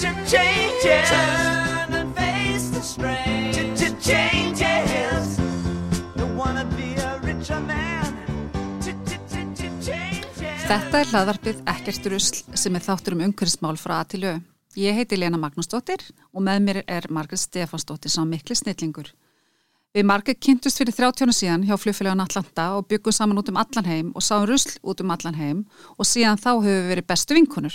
to change it. Turn and face the strain. Changes. Don't wanna be a richer man. Þetta er hlaðvarpið Ekkert rusl sem er þáttur um umhverfismál frá A til Ö. Ég heiti Lena Magnúsdóttir og með mér er Margret Stefansdóttir sá mikli snillingur. Við Margret kynntust fyrir 30 ára síðan hjá fljófélagun Atlanta og byggum saman út um allan heim og sáum rusl út um allan heim og síðan þá höfum við verið bestu vinkunur.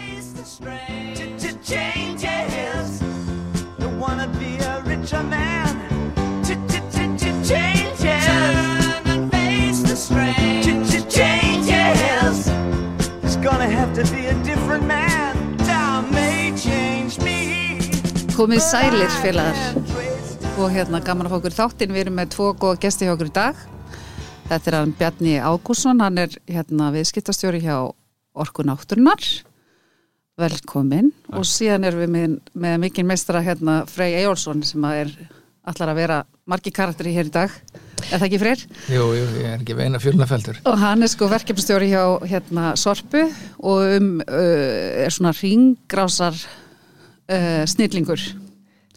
Komið sælir félagar og hérna gaman að fá okkur þáttinn. Við erum með tvo góða gesti hjá okkur í dag. Þetta er hann Bjarni Ágússon, hann er hérna viðskiptastjóri hjá Orku Náttúrunar. Velkomin. Og síðan erum við með, með mikinn meistra hérna Frey Ejólfsson sem er allar að vera margi karakteri hér í dag. Er það ekki Freyr? Jú, jú, ég er ekki veina fjölnafeldur. Og hann er sko verkefnstjóri hjá hérna Sorpu og um, uh, er svona ringrásar uh, snillingur.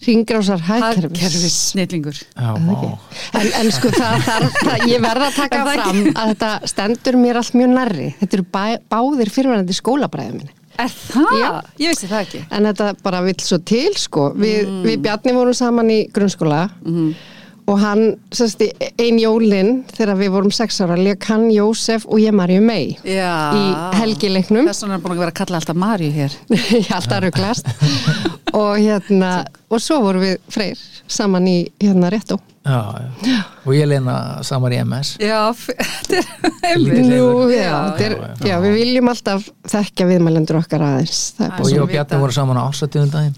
Ringrásar hagkerfis. Snillingur. Já, vá. En, en sko það þarf, það, ég verða að taka það fram að þetta stendur mér allt mjög nærri. Þetta eru bæ, báðir fyrirvæðandi skólabræðum minni. Er það? Já. Ég vissi það ekki. En þetta bara vill svo til sko. Vi, Mm. Við Bjarni vorum saman í grunnskóla Mhm. Og hann, sérst, ein jólin þegar við vorum sex ára, leik hann Jósef og ég Marju Já. í helgileiknum. Þess vegna er búin að vera að kalla alltaf Marju hér. Ég alltaf rugglast. og hérna, og svo vorum við freyr saman í hérna réttó. Já, já. Og ég leina samar í MS. Já, er. Nú, já, er, já, já, við viljum alltaf þekkja viðmælendur okkar aðeins. Er Og ég og. Bjarni voru saman á ásatjóðum daginn.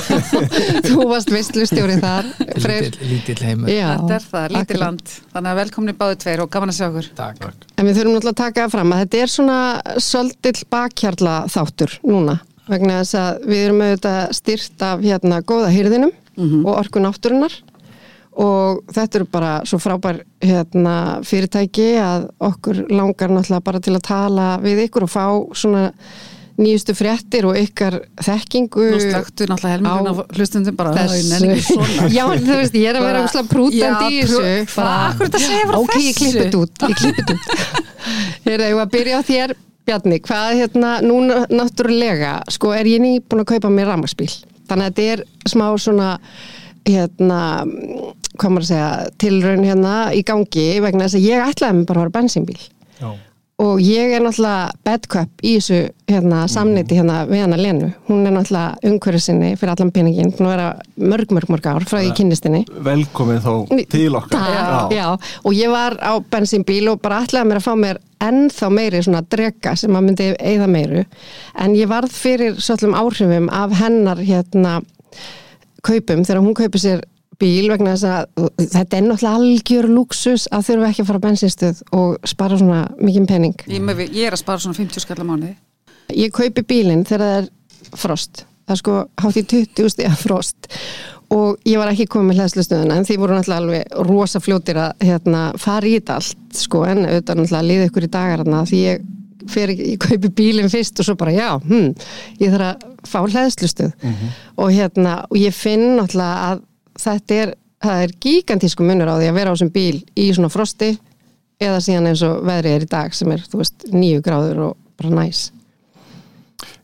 Þú varst veistlustjóri þar. Lítill, lítill heimur. Já, Þetta er það, akkurat. land. Þannig að velkomni báðu tveir og gaman að sjá okkur. Takk. En við þurfum náttúrulega að taka það fram að þetta er svona svolítill bakhjarla þáttur núna. Vegna þess að við erum auðvitað styrt af hérna góða hýrðinum og orku náttúrunar og þetta eru bara svo frábær hérna, fyrirtæki að okkur langar náttúrulega bara til að tala við ykkur og fá svona nýjustu fréttir og ykkar þekkingu Nú slögtu náttúrulega helmingin á hlustundum bara. Já, þú veist, ég er að vera Bara- umslag prútandi í þessu. Frá Ok, ég þetta út, ég klippið þetta út. Ég er að byrja á þér Bjarni, hvað hérna, núna náttúrulega, sko er ég nýbúin að kaupa mér rammarspíl, þannig að þetta er smá svona hérna, hvað maður að segja tilraun hérna í gangi vegna þess að ég ætlaði mig bara að vera bensínbíl Já. Og ég er náttúrulega bad cup í þessu hérna, samniti hérna við hana Lenu. Hún er náttúrulega umhverju sinni fyrir allan peningin búin að vera mörg, mörg, mörg ár frá því henni velkomin þá til okkar. Já. já, og ég var á bensínbíl og bara ætlaði mér að fá mér ennþá meiri svona drega sem að myndi eigða meiru. En ég varð fyrir svolum áhrifum af hennar hérna kaupum. Þegar hún kaupir sér bíl vegna þess að þetta er náttúrulega algjör luxus að þurfa ekki að fara á bensinstöð og spara svona mikið pening. Ég, ég er að spara svona 50 skall á mánuði. ég kaupi bílinn þegar það er frost. Það er sko hátt í 20 stiga frost. Og ég var ekki komið með hlæðslustöðuna en því voru náttúrulega alveg rosa fljótir að hérna, fara í þetta allt sko en auðvitað náttúrulega liði ykkur í dagar þarna því ég fer ég kaupi bílinn fyrst og svo bara já, hm, ég þarf að fá hlæðslustöð og hérna og ég finn náttúrulega að þetta er, er gigantísku munur á því að vera á þessum bíl í svona frosti eða síðan eins og veðrið er í dag sem er, þú veist, nýju gráður og bara næs.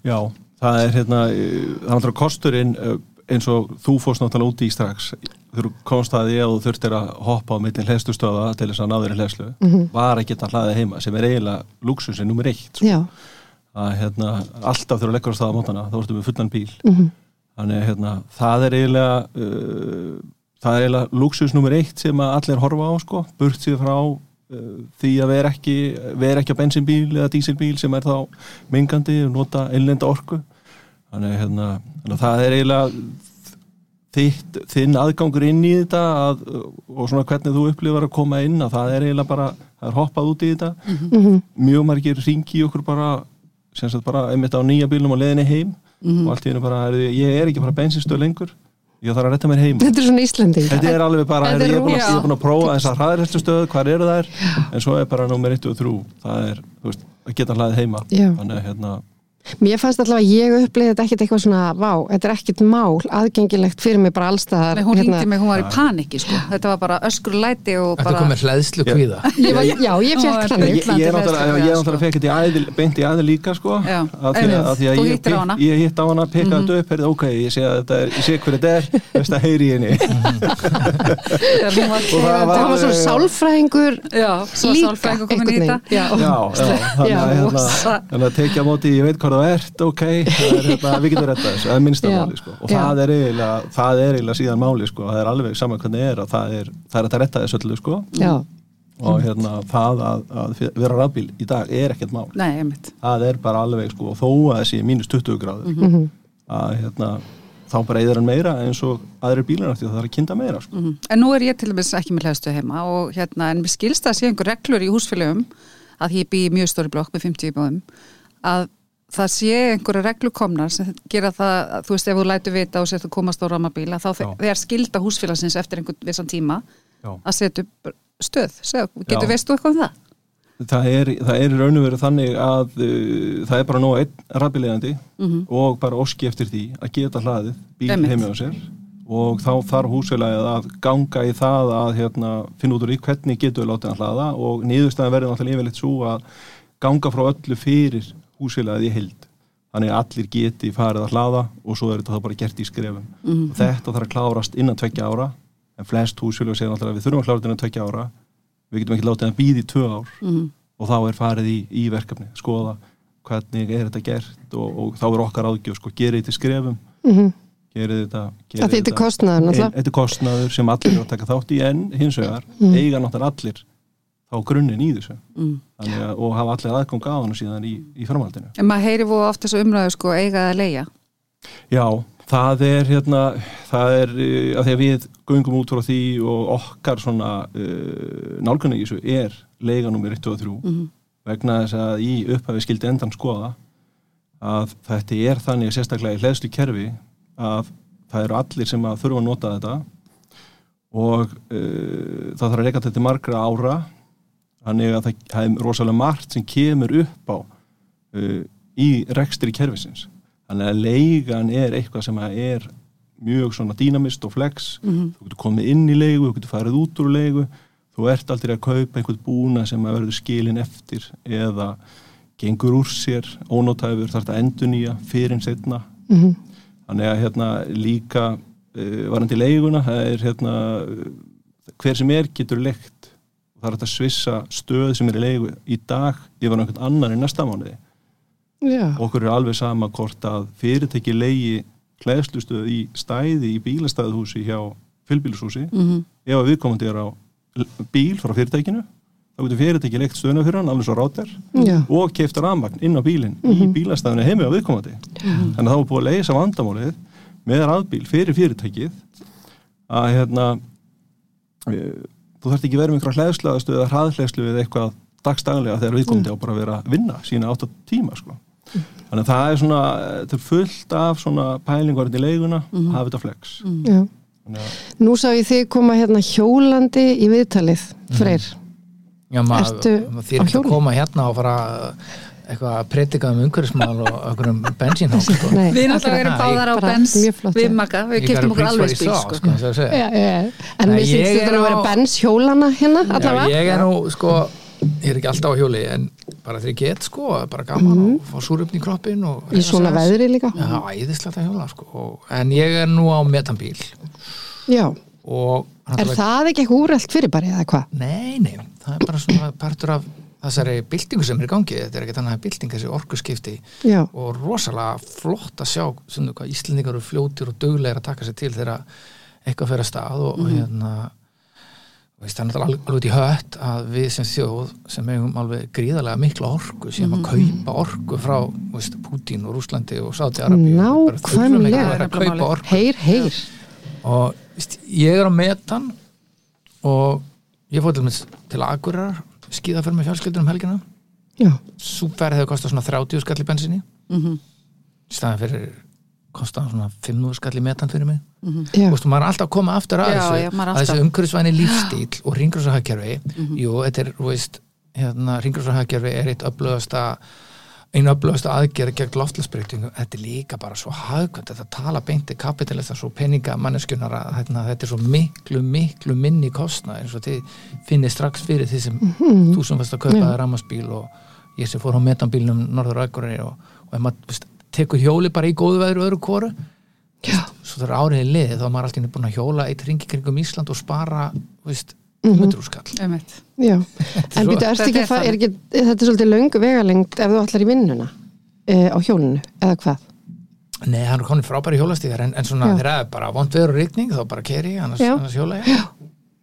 Já, það er hérna eh, það er náttúrulega kosturinn eh, eins og þú fórst náttúrulega úti í strax. Þú komst að því að þú þurftir að hoppa á millin hlæstustöða til þess að náður í hlæslu var að geta hlaðið heima sem er eiginlega luxusin nummer eitt sko. að hérna, alltaf þegar þú leggur á staða mótana þá ertu með fullan bíl. Mhm. Þannig hérna, það er eiginlega uh, það er eiginlega luxus nummer eitt sem að allir horfa á sko, burt sér frá uh, því að vera ekki vera ekki á bensinbíl eða dísilbíl sem er þá mengandi og nota einlenda orku. Þannig hérna, að það er eiginlega þitt, þinn aðgangur inn í þetta að, og svona hvernig þú upplifar að koma inn að það er eiginlega bara, það er hoppað út í þetta. Mhm. mjög margir ringi okkur bara sem sagt bara einmitt á nýja bílnum og leðinni heim og allt í hennu bara, er, ég er ekki bara bensinstöð lengur. Ég þarf að retta mér heim. Þetta er svona Íslanding þetta er alveg bara, er, ég er búin að, búin að prófa þessar hraðrættustöð, hvar eru þær? En svo er bara nummer 1 og 3 það er, þú veist, að geta hlaðið heima. Já. þannig að hérna Mér fannst allavega að ég upplýði þetta ekkit eitthvað svona vá, þetta er ekkit mál aðgengilegt fyrir mig bara allstaðar Nei, hún ringdi mig, hún var í paniki sko. þetta var bara öskur læti og Þetta bara komið hlæðslu kvíða? Ég var, Já, ég Hún fekk þannig ég, ég er náttúrulega, ég er sko. náttúrulega fekk þetta í æðil, beint í æðil líka sko. Að því að, að, því að Þú ég. Mhm. ég, ég hitt á hana, pekkaði þetta upp heyrði, ok, ég sé að þetta er, ég sé hver þetta er að heyri í henni. Það var- svona sálfræðingur líka einhvern þetta. Veginn. Að að hvað það ert ok, það er, hérna, við getum retta þessu það er minnsta Já. máli, sko, og það er eiginlega það er eiginlega síðan máli, sko, það er alveg saman hvernig er að það er, það er að retta þessu öllu, sko, og hérna það að, að vera rafbíl í dag er ekkert mál, nei, það er bara alveg, sko, og þó að þessi mínus 20 gráður Mhm. að hérna þá bara eður hann meira eins og aðrir bílar því að það er að kynna meira, sko. Mhm. En nú er ég til dæmis ekki með hlæðstu heima og hérna, en mér skilst það að sé einhver reglur í húsfélögum að ég bý í mjög stóri blokk með 50 íbúðum að það sé einhverja reglur komnar sem gera það, að, þú veist, ef þú lætur vita og sér þú komast á ramabíla, þá Já. þegar skilda húsfélagsins eftir einhvern vissan tíma Já. að setja upp stöð, getur Já. veist þú eitthvað um það? það er, það er í raun og veru þannig að uh, það er bara nóg einn rafbílegandi Mhm. og bara óski eftir því að geta hlaðið bíl heimi á sér og þá þarf húsfélagið að ganga í það að hérna, finna út úr í hvernig getur við látið að hlaða og niðurstæðan verður náttúrulega yfirleitt svo að ganga frá öllu fyrir húsfélagið í heild. Þannig að allir geti farið að hlaða og svo er þetta þá bara gert í skrefum. Og þetta þarf að klárast innan tveggja ára en flest húsfélag segir náttúrulega að við þurfum að klára þetta innan tveggja ára. Við getum ekki látið að býða í tvö ár. Mm. og þá er farið í, í verkefni skoða hvernig er þetta gert og, og þá er okkar áðgjöf sko, gerið þetta í skrefum. Mhm. gerið þetta gerið að þetta er þetta. er kostnaður sem allir er að taka þátt í en hins vegar Mm. eiga náttúrulega allir þá grunninn í þessu. Mm. Að, og hafa allir aðgang á hann síðan í, í framhaldinu. En maður heyri fóð oft þessu umræðu sko eiga að leia Já, það er hérna, það er uh, að því að við göngum út frá því og okkar svona uh, nálgunni í þessu er leiga nummer 1 og 3 Mhm. vegna þess að í upphafi skildi endan skoða að þetta er þannig sérstaklega í hleðslu kerfi að það eru allir sem að þurfa að nota þetta. Og uh, það þarf að reyka þetta margra ára þannig að það, er rosalega margt sem kemur upp á uh, í rekstri kerfisins þannig að leigan er eitthvað sem er mjög svona dýnamist og flex Mhm. þú getur komið inn í leigu, þú getur farið út úr leigu þú ert aldrei að kaupa einhvern búna sem að verður skilin eftir eða gengur úr sér ónótæfur, þarf þetta endur nýja fyrir en setna Mhm. þannig að hérna líka uh, varandi leiguna, það er hérna hver sem er getur leikt og það er að svissa stöð sem er í leigu í dag yfir einhvern annan í næsta mánuði. Já, okkur er alveg sama hvort að fyrirtæki leigi hlæðslustöð í stæði í bílastæðuhúsi hjá fylbílushúsi mm ef að viðkomandi er á bíl frá fyrirtækinu þá getur fyrirtæki leikt stöðna fyrir hann alveg svo ráter já, og keifta rafmagn inn á bílinn í bílastæðinu heimi á viðkomandi. Þannig að það var búið að leysa vandamálið með rafbíl fyrir fyrirtækið að hérna þú þarft ekki verið með einhverja hlæðsluðastu eða hraðhlæðslu eða eitthvað dagstaglega þegar viðkomandi á bara að vera að vinna sína átta tíma sko. Þannig að það er svona, þetta er fullt af svona pælingarinn í leiguna hafa þetta flex. Já. Þannig að Nú sá ég þig koma hérna hjólandi í viðtalið, Freyr. Já, maður Ertu maður á þýr ekki að koma hérna og fara eitthvað að predika um umhverfismál og okkur um bensínhók sko. Við náttúrulega erum báðar á bens við makka, við kiptum okkur alveg spil sko. sko, en Nei, mér ég syns þetta er að vera á- Benz hjólana hérna Já, allavega ég er nú sko ég er ekki alltaf á hjóli en bara þegar ég get sko, bara gaman og fá súröfni í kroppin og. Í svona veðri líka. Já, æðislegt að hjóla sko og, en ég er nú á metanbíl Já, og er það ekki eitthvað úrelt fyrir bara eða hvað? Nei, nei, það er bara svona partur af þessari byltingu sem er í gangi þetta er ekki þannig að bylting þessi orkuskipti. Já, og rosalega flott að sjá svona hvað Íslendingar eru fljótir og duglegir að taka sér til þegar eitthvað fyrir að stað og, og hérna og veist, það er náttúrulega alveg- út í hött að við sem þjóð sem hefum alveg gríðarlega mikla orku sem að kaupa orku frá veist, Putin og Rúslandi og Sáti Arabíu Nákvæmlega. að kaupa orku. Heyr, heyr. Og veist, ég er á metan og ég fór til, með, til Akureyrar skíða fyrir með fjölskyldur um helgina. Já, súperð hefur kostað svona 30 skall í bensinni Mhm. í staðan fyrir kostað svona 5 skall í metan fyrir mig. Já, Þú veist, maður er alltaf að koma aftur að Já, þessu já, að þessu alltaf- umhverfisvæni lífstíl og ringrúsahagkerfi jú, þetta er, þú veist hérna, ringrúsahagkerfi er eitt öflugasta einu öflugasta aðgerð gegn loftlagsbreytingu, þetta er líka bara svo hagkvæmt, þetta tala beinti kapitalista svo peninga manneskjunar að hérna, þetta er svo miklu, miklu minni kostna eins og þið finnir strax fyrir því sem þú sem varst að kaupa yeah. rammarsbíl og ég sem fór á metanbílnum norður aðgurinn og, og ef maður tekur hjóli bara í góðu veðru öðru kóru já, svo árið er liðið þá er maður alltaf búin að hjóla eitt ringi kringum Ísland og spara veist, Mhm. hundrúskall Einmitt. já En býtu, Þetta ekki er að er þetta er svolítið löngu vegalengt ef þú ætlar í vinnuna e, á hjólinu, eða hvað? Nei, hann er komin frábæri hjólastíðar en, en svona þegar það er bara vond veður og rigning þá bara keri, annars, annars hjóla ég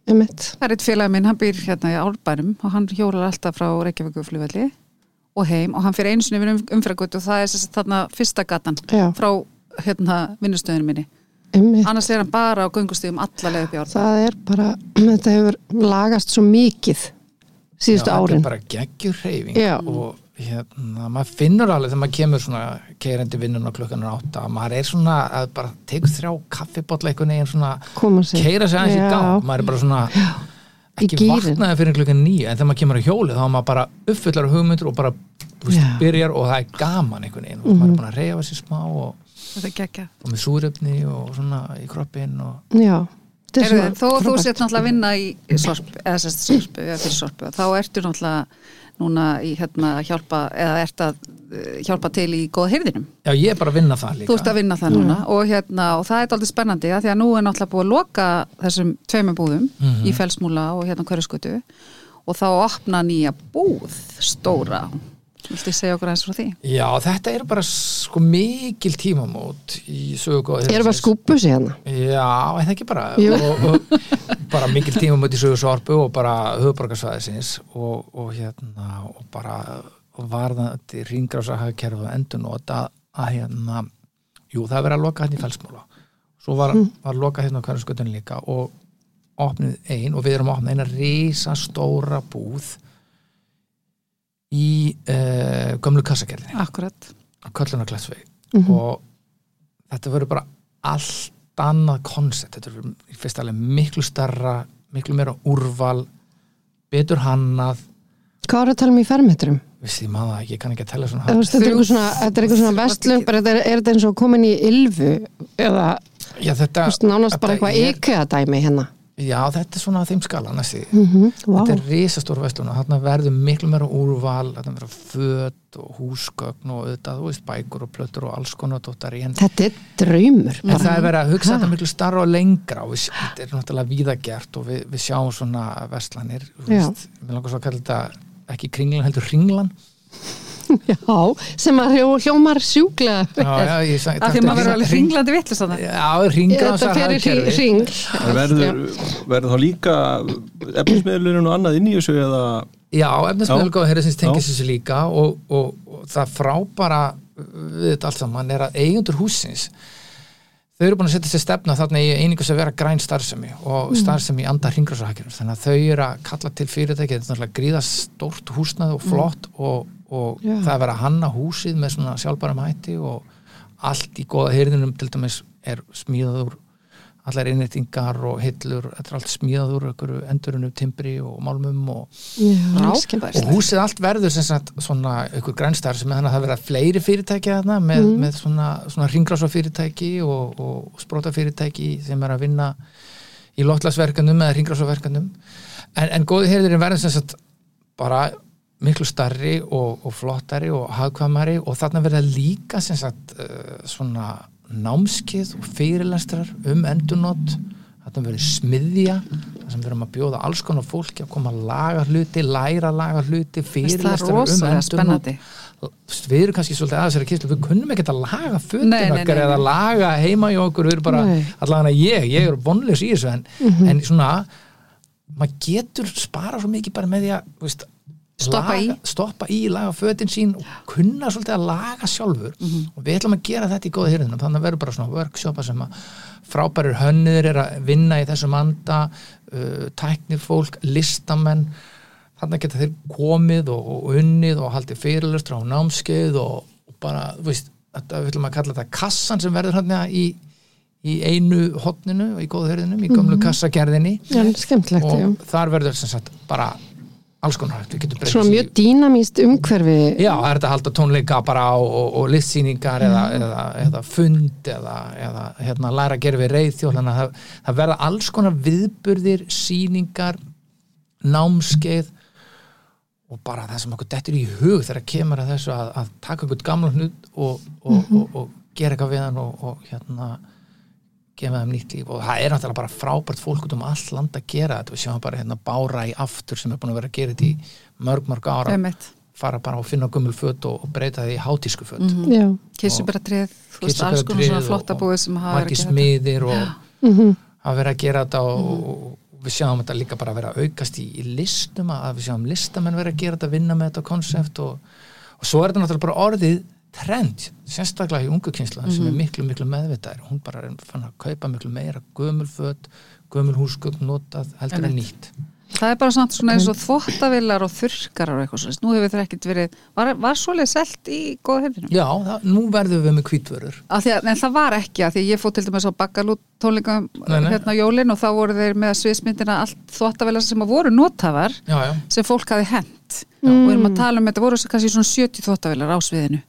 Það er eitt félag minn, hann býr hérna í Árbærum og hann hjólar alltaf frá Reykjavíku flugvelli og heim og hann fyrir einu sinni um, umfragötu og það er þess að þarna fyrsta gatan Já. frá hérna vinnustöðinu minni. Emmett Annars er hann bara á upp í Árbærum. Það er bara, þetta hefur lagast svo mikið síðustu Já, árin Þetta er bara geggjur reyfing Já. og hérna, maður finnur alveg þegar maður kemur svona keirandi vinnun á klukkan er átta maður er svona að bara tegur þrjá kaffibotla einhvern veginn svona keira sig aðeins í Já. gang maður er bara svona Í ekki vaknaði fyrir klukkan nýju en þegar maður kemur á hjóli þá er maður bara uppfullar af hugmyndur og bara þú veist, Já. Byrjar og það er gaman einhvern veginn og maður er búin að reyja sér smá og, Þetta er geggjað. og með súrefni og svona í kroppin og Já, er svona Þó að þú sért náttúrulega að vinna í sorpu, eða sérst fyrir sorpu, þá ertu náttúrulega núna í hérna hjálpa, eða ert að eh, hjálpa til í góða heyrðinum. já ég er bara að vinna það líka Þú ert að vinna það núna og, hérna, og það er aldrei spennandi að því að nú er náttúrulega búið að loka þessum tveimur búðum í felsmúla og hérna hverjaskötu og þá opna nýja búð stóra. Viltu segja okkur aðeins frá því? já þetta er bara sko mikil tímamót í sögu Ég er bara skúpu sig hérna? Já, er það ekki bara? Og, og bara mikil tímamönd í sögur sorpu og bara höfuborgarsvæðisins og, og hérna og bara varðandi og endur nota að hérna jú, það er verið að loka hérna í felsmúla svo var, var loka hérna á hverju skutin líka og opnið ein og við erum að opna eina risa stóra búð í uh, gömlu kassakerðinni Akkurat. á Köllunarklætsvegi Mhm. og þetta verður bara allt annað koncept, þetta verður í fyrst alveg miklu starra, miklu meira úrval betur hannað Hvað er að tala um í fermetrum? vissi maður það ekki, ég kann ekki að tella svona Þú Þetta er eitthvað svona, þetta er eitthvað svona vestlum bara þetta er, er þetta eins og komin í ylfu eða já, þetta, þú veist, nánast bara þetta eitthvað er- IKEA dæmi hérna já, þetta er svona þeim skala næsti mm Vá, þetta er risastóra vestlun og þarna verður miklu meira úrval þarna verður föt og húsgögn og auðvitað, þú veist, bækur og plötur og alls konar dóttari en þetta er draumur En það er verið að hugsa Ha? þetta miklu starra og lengra og við, þetta er náttúrulega víðagert og við, við sjáum svona verslanir þú veist, við langar svo að kalla þetta ekki kringlan heldur ringlan Já, sem að hljó, hljómar sjúklega já, já, Af því maður verður alveg hringlandi vittlust að það. Já, í hring, hring. En verður, verður þá líka efnismiðlurinn og annað inn í þessu eða Já, efnismiðlugóð herrisins tengis Já. þessu líka og, og, og það frábara við þetta allt saman er að eigundur húsins þau eru búin að setja sér stefna þarna í einingus að vera græn starfsemi og starfsemi í anda hringrásahakirur þannig að þau eru að kalla til fyrirtæki þetta er náttúrulega gríða stórt húsnað og flott og, og Já. það er verið að hanna húsið með svona sjálfbærum hætti og allt í góða heyrðinum til dæmis er smíðað úr allar innrættingar og hillur þetta er allt smíðað úr einhverju endurinu timbri og málmum og Já, og húsið allt verður sem sagt svona ykkur grænstar sem þannig að það verða fleiri fyrirtæki þarna með, með svona, svona ringrása fyrirtæki og, og spróta fyrirtæki sem er að vinna í loftlagsverkanum eða ringrásaverkanum en, en góði heyrðurinn verður sem sagt bara miklu starri og, og flottari og hagkvæmari og þarna verða líka sem sagt uh, svona námskið og fyrirlestrar um endurnót þarna verður smiðja þar sem við erum að bjóða alls konar fólki að koma að laga hluti, læra að laga hluti fyrirlestrar um endurnót við erum kannski svolítið aðeins að við kunnum ekkert að laga nei, okkar eða laga heima í okkur, við erum bara allavega ég, ég er vonlegs í þessu en, Mhm. en svona maður getur spara svo mikið bara með því að Stoppa í. stoppa í, laga fötin sín og kunna svolítið að laga sjálfur Mhm. og við ætlum að gera þetta í góða hyrðunum þannig að verður bara svona workshopa sem að frábærir hönniður er að vinna í þessum anda uh, tæknifólk, listamenn þannig geta þeir komið og, og unnið og haldið fyrirlustra á námskeið og, og bara, þú veist þetta, við ætlum að kalla þetta kassan sem verður hérna í, í einu hotninu í góða hyrðunum, í gömlu kassagerðinni Já, skemmtilegt, já. og þar verður sem sagt bara alls konar hægt, við getum breytt Svona mjög dýnamíst umhverfi. Já, það er þetta að halda tónleika bara á, og, og listsýningar eða, eða, eða fund eða, eða hérna, læra að gera við að það, það verða alls konar viðburðir, sýningar námskeið og bara það sem okkur dettur í hug þegar kemur að þessu að, að taka einhvern gamla hlut og, og, og, og gera eitthvað við hann og, og hérna gefa þeim nýtt líf og það er náttúrulega bara frábært fólk út um all land að gera þetta við sjáum bara hérna Bára í aftur sem er búin að vera að gera þetta í mörg mörg ára Einmitt. fara bara og finna gömul föt og, og breyta því í hátísku föt mm Mhm. Já. Kissuberatrið, þú veist, alls konar svona flotta búið sem hafa verið að gera smiðir og Mhm. hafa verið að gera þetta og, og við sjáum þetta líka bara að vera að aukast í, í listum að við sjáum listamenn vera að gera þetta vinna með þetta konsept og, og svo er þetta náttúrulega bara orðið trend, sérstaklega í ungu kynsla sem er miklu miklu meðvitaðir hún bara er fann að kaupa miklu meira gömul föt, gömul húsgögn notað heldur en nýtt. Það er bara svona, svona eins og þvottavilar og þurrkarar og eitthvað svona. Nú hefur það ekkert verið, var, var svoleið selt í góða hefðinum? Já, það, nú verðum við með kvítvörur Af Því að, en það var ekki að því að ég fótt til dæmis á Nei, nei. hérna á jólin og þá voru þeir með sviðsmyndina allt þvottavilar sem að voru notafar Já, já, sem fólk hafi hent. Og við erum að tala um þetta voru kannski svona 70 þvottavilar á sviðinu.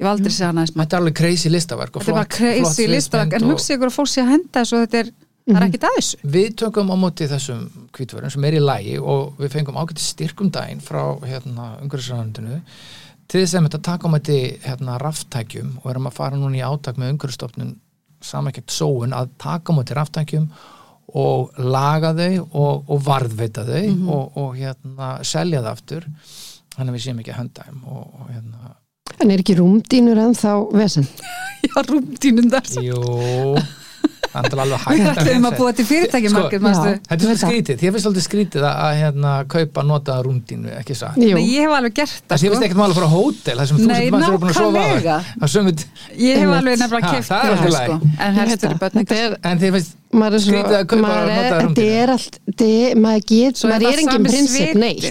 Ég var aldrei segja næst þetta er alveg crazy listaverk og Þetta er bara crazy listaverk en hugsi ykkur að fólk sé að henda þessu þetta er, það er ekkert að þessu. Við tökum á móti þessum kvítvörun sem er í lægi og við fengum ágætti styrkum daginn frá hérna, umhverfisræðandinu til þess að þetta taka á móti hérna, ráftækjum og erum að fara núna í átak með umhverfistofnun samakert sóun að taka á móti ráftækjum og laga þau og, og varðveita þau og, og hérna, selja það aftur. Þannig að við séum ekki að henda þeim og, og hérna, En er ekki rúmdínur en þá vesen? Já, rúmdínundar. jú það er alveg hægt Við ætlum að búa til fyrirtæki Sko. Þetta er skrítið, þér finnst svolítið skrítið að, að hérna, kaupa notaða rúndínu, ekki satt? Ég hef alveg gert Það það, sé finnst sko. ekkert mála að fara á hótel, það sem Nei, þúsund manns eru búin að sofa Ég hef alveg nefnilega Ha, keft það er sko. En er, þér finnst, maður er Skrítið að kaupa maður er, er þetta er, maður er maður er engin prinsip neitt,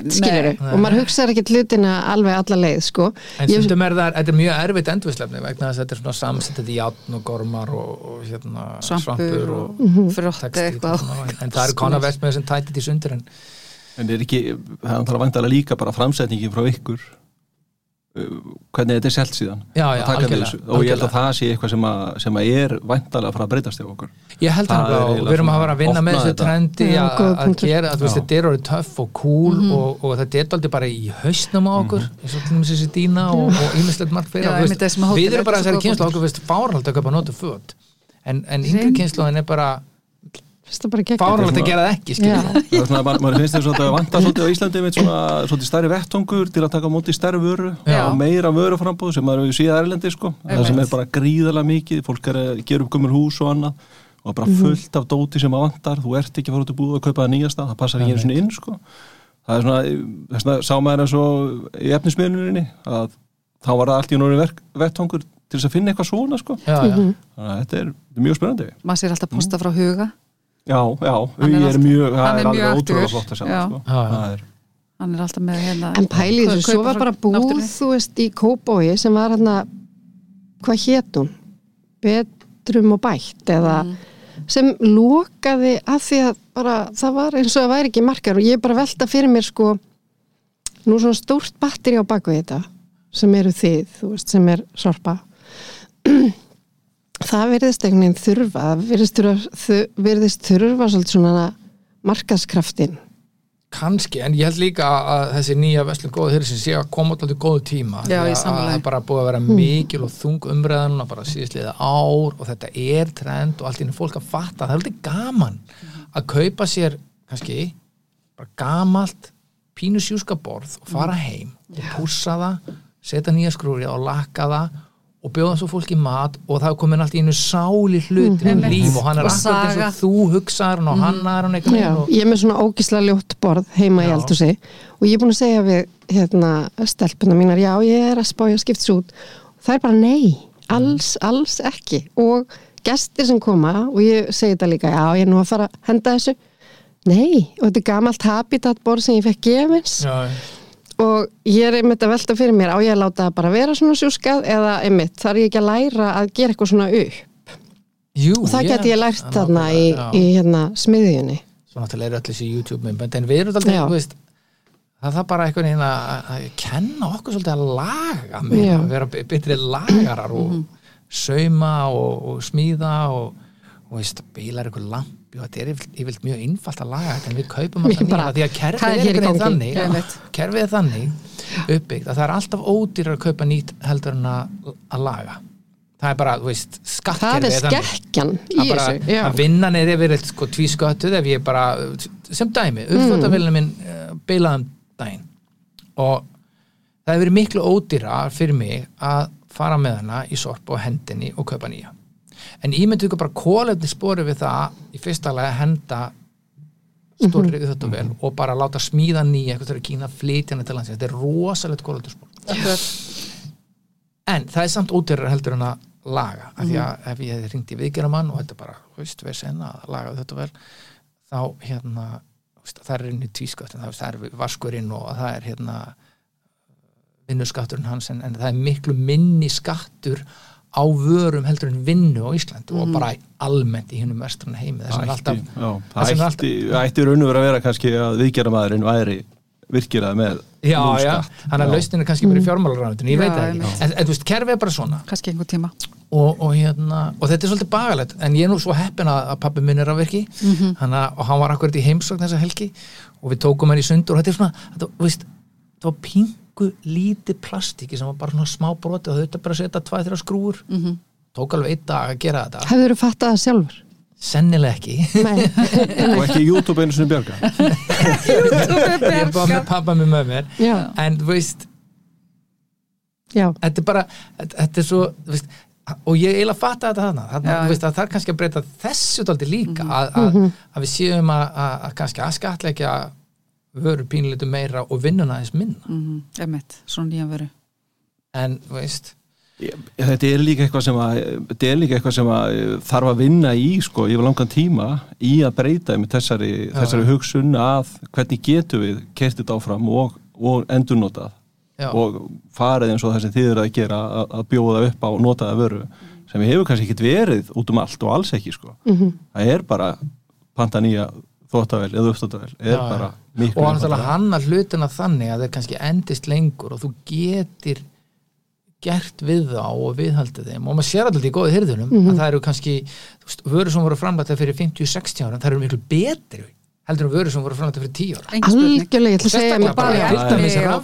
og maður hugsaður ekki hlutina alveg alla leið, sko. en Ég- stundum er það, þetta er mjög erfitt endurslefni vegna þess að þetta er svona samsettið játn og og, og Svampur og Mhm. textíl eitthvað. og en, en það eru konar vestmið sem tætið í sundur en En er ekki, það er vandalega líka bara framsetningin frá ykkur. Uh, hvernig þetta er selt síðan? Já, já, Að algjörlega, og ég held að það sé eitthvað sem, að, sem að er vandalega að fara að breytast hjá okkur. Ég held Það það er og við erum að fara að vinna með þessu trendi að, að gera, þú veist, þetta er orðið töff og cool og, og þetta er aldrei bara í hausnum á okkur eins og til dæmis þessi dýna og, og ímislegt margt fyrir með við erum bara er svo góð kynslu punktur. okkur fáralt að köpa notu föt en, en yngri kynsluðin er bara fáralt að gera það ekki Það svona, maður, maður finnst þess að það vantar svolítið á Íslandi með svona svolítið stærri vettongur til að taka á móti stærri vöru Já. og meira vöruframbóð sem maður hefur síðan erlendi sko. það sem er bara gríðalega mikið. Fólk er að gera upp gömur hús og annað og bara fullt af dóti sem að vantar. Þú ert ekki að fara út í búið að kaupa það nýjasta. Það passar ekki einu svona inn sko. það er svona, þess vegna sá maður eins og í efnismiðluninni að þá var það allt í norðin vettongur til þess að finna eitthvað svona sko. já, já. þannig að þetta er, þetta er mjög spennandi Maður sér alltaf posta frá huga. já, já, Hann er er alltaf- mjög hann er mjög alveg ótrúlega flott að sjá Já. sko. Er Hann er alltaf með hérna... En pæli þessu, kaupa svo var bara búð, náttúrunni. þú veist, í Kóbói sem var hérna, hvað hét hún? Betrum og bætt eða sem lokaði að því að bara það var eins og það væri ekki markar og ég bara velta fyrir mér sko nú svona stórt batteri á baku þetta sem eru þið, þú veist, sem er sorpa það verðist einhvern veginn þurfa það verðist þurfa, þu- virðist þurfa svolítið svona markaskraftin kannski, en ég held líka að þessi nýja Veslun góðu þeirri sem sé að koma alltaf góðu tíma. Það er bara búið að vera mikil og þung umræðan núna bara síðastliða ár og þetta er trend og allt í henni fólk að fatta. Það er alltaf gaman að kaupa sér kannski bara gamalt pínu sjúskaborð og fara heim og pússa það, setja nýja skrúri og lakka það og bjóða svo fólki mat og það komin allt í einu sáli hluti um líf og hann er Og akkurat eins og þú hugsaðar hann og hann er hann einhvern Já, og ég er með svona ógislega ljótt borð heima í Já. eldhúsi og ég er búin að segja við hérna, stelpuna mínar, já ég er að spája að skipta út. Það er bara nei, alls, alls ekki. Og gestir sem koma og ég segi þetta líka, já ég er nú að fara að henda þessu. Nei, og þetta er gamalt habitat borð sem ég fekk gefins. Já, og ég er einmitt að velta fyrir mér á ég að láta það bara vera svona sjúskað eða einmitt þarf ég ekki að læra að gera eitthvað svona upp? Jú, og það geti ég lært þarna í, í hérna smiðjunni. Svo náttúrulega eru allir þessi YouTube myndbönd en við erum alltaf, þú veist það þarf bara einhvern veginn að, kenna okkur svolítið að laga Já. að vera be- betri lagarar og sauma og, og smíða og, og veist, bílar eitthvað lampi og þetta er yfirleitt mjög einfalt að laga þetta en við kaupum alltaf nýja því að kerfið er er þannig einmitt. kerfið er þannig uppbyggt að það er alltaf ódýrar að kaupa nýtt heldur en að, að laga. Það er bara, þú veist, það skattkerfið er þannig. skekkjan í að, bara, þessu já. að vinnan er yfir sko, tvísköttuð ef ég bara sem dæmi, uppþóttavélina minn beilaðum daginn. Og það hefur verið miklu ódýra fyrir mig að fara með hana í sorp og hendinni og kaupa nýja en ímyndu ykkur bara kólefni spori við það í fyrsta lagi að henda stórri mm -hmm. og bara láta smíða nýja eitthvað þegar Kína flytja hana til landsins. Þetta er rosalegt kólefni spor en það er samt ódýrar heldur en að laga af því að ef ég í viðgeramann og þetta bara, veist, við senna að laga þetta vel þá hérna það er inn í tvískattin, það, það er vaskurinn og það er hérna vinnuskatturinn hans en, en það er miklu minni skattur á vörum heldur en vinnu á Íslandi og bara almennt í hinnum vestran heimi Það alltaf ætti, já, þess það vegna er ætti, ætti raunum verið að vera kannski að viðgerðamaðurinn væri virkirað með Já, já, Já. lausnin er kannski bara í fjármálaráðundinu, ég Já, veit það ekki. en, en þú veist, kerfið er bara svona. Kannski einhver tíma. Og, og hérna, og þetta er svolítið bagalegt en ég er nú svo heppin að, að pappi minn er að verki. Mhm. hana, og hann var akkurat í heimsókn þessa helgi og við tókum hann í sundur og þetta er svona, þetta, þú veist, það var pingu lítið plastiki sem var bara svona smá broti og þetta bara að setja tvæ þrjá skrúur mm -hmm. tók alveg einn dag að gera þetta. Hefur þú fattað það sjálfur? sennilega ekki. Nei, og ekki YouTube einu sinni bjarga ég er bara með pappa minn með mér. Já, en þú veist, já, þetta er bara þetta, þetta er svo, veist og ég eiginlega fatta þetta þarna, þarna Já. þú veist, að það er kannski að breyta þessu daldi líka að, að, að við séum að, að, að kannski að skatleggja vöru pínleitu meira og vinnuna aðeins minna. Mm -hmm. svona nýjan veru en, þú veist, þetta er líka eitthvað sem að eitthvað sem að eh, þarf að vinna í sko yfir langan tíma í að breyta með þessari, þessari hugsun að hvernig getum við kertið áfram og, og endurnotað. Já, og farið eins og það sem þið eru að gera að, að bjóða upp á notaða vöru sem hefur kannski ekkit verið út um allt og alls ekki sko. Það er bara panta nýja þóttavel eða uppstóttavel er Já, bara miklu og hann ætla einfaldara. að hanna hlutina þannig að þeir kannski endist lengur og þú getur gert við þá og viðhaldið þeim og maður sér alltaf í góðu hyrðunum Mhm. að það eru kannski, þú veist, vöru sem voru framlætta fyrir 50-60 ára, það eru miklu betri heldur en vöru sem voru framlætta fyrir 10 ára. Engin spurning. Algjörlega, ég ætla að segja mér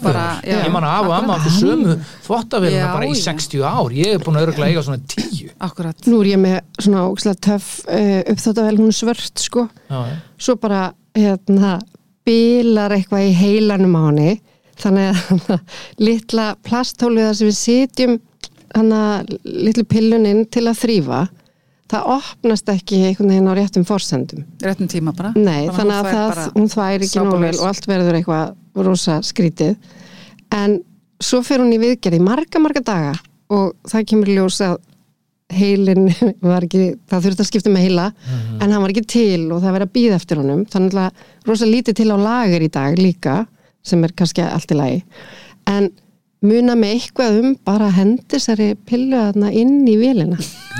bara ég man að afa og amma áttu sömu þvottavélina Já, bara í já. 60 ár. Ég er búin að örgulega eiga svona 10 akkurat. Nú er ég með svona ógislega töff uh, uppþóttavel, hún er svört sko. Já, já. svo bara hérna bilar eitthvað í heilanum á henni. Þannig að litla plasthólið þar sem við sitjum hana litlu pilluninn til að þrýfa það opnast ekki einhvern veginn á réttum forsendum. Réttum tíma bara. Nei, Bara þannig að það, hún þvær ekki nóg vel og allt verður eitthvað rosa skrítið. En svo fer hún í viðgerð í marga, marga daga og það kemur ljós að heilin var ekki, það þurfti að skipta með heila en hann var ekki til og það verið að býða eftir honum. Þannig að rosa lítið til á lager í dag líka sem er kannski allt í lagi. En muna með eitthvað um bara að hendi þessari pillu þarna inn í vélina.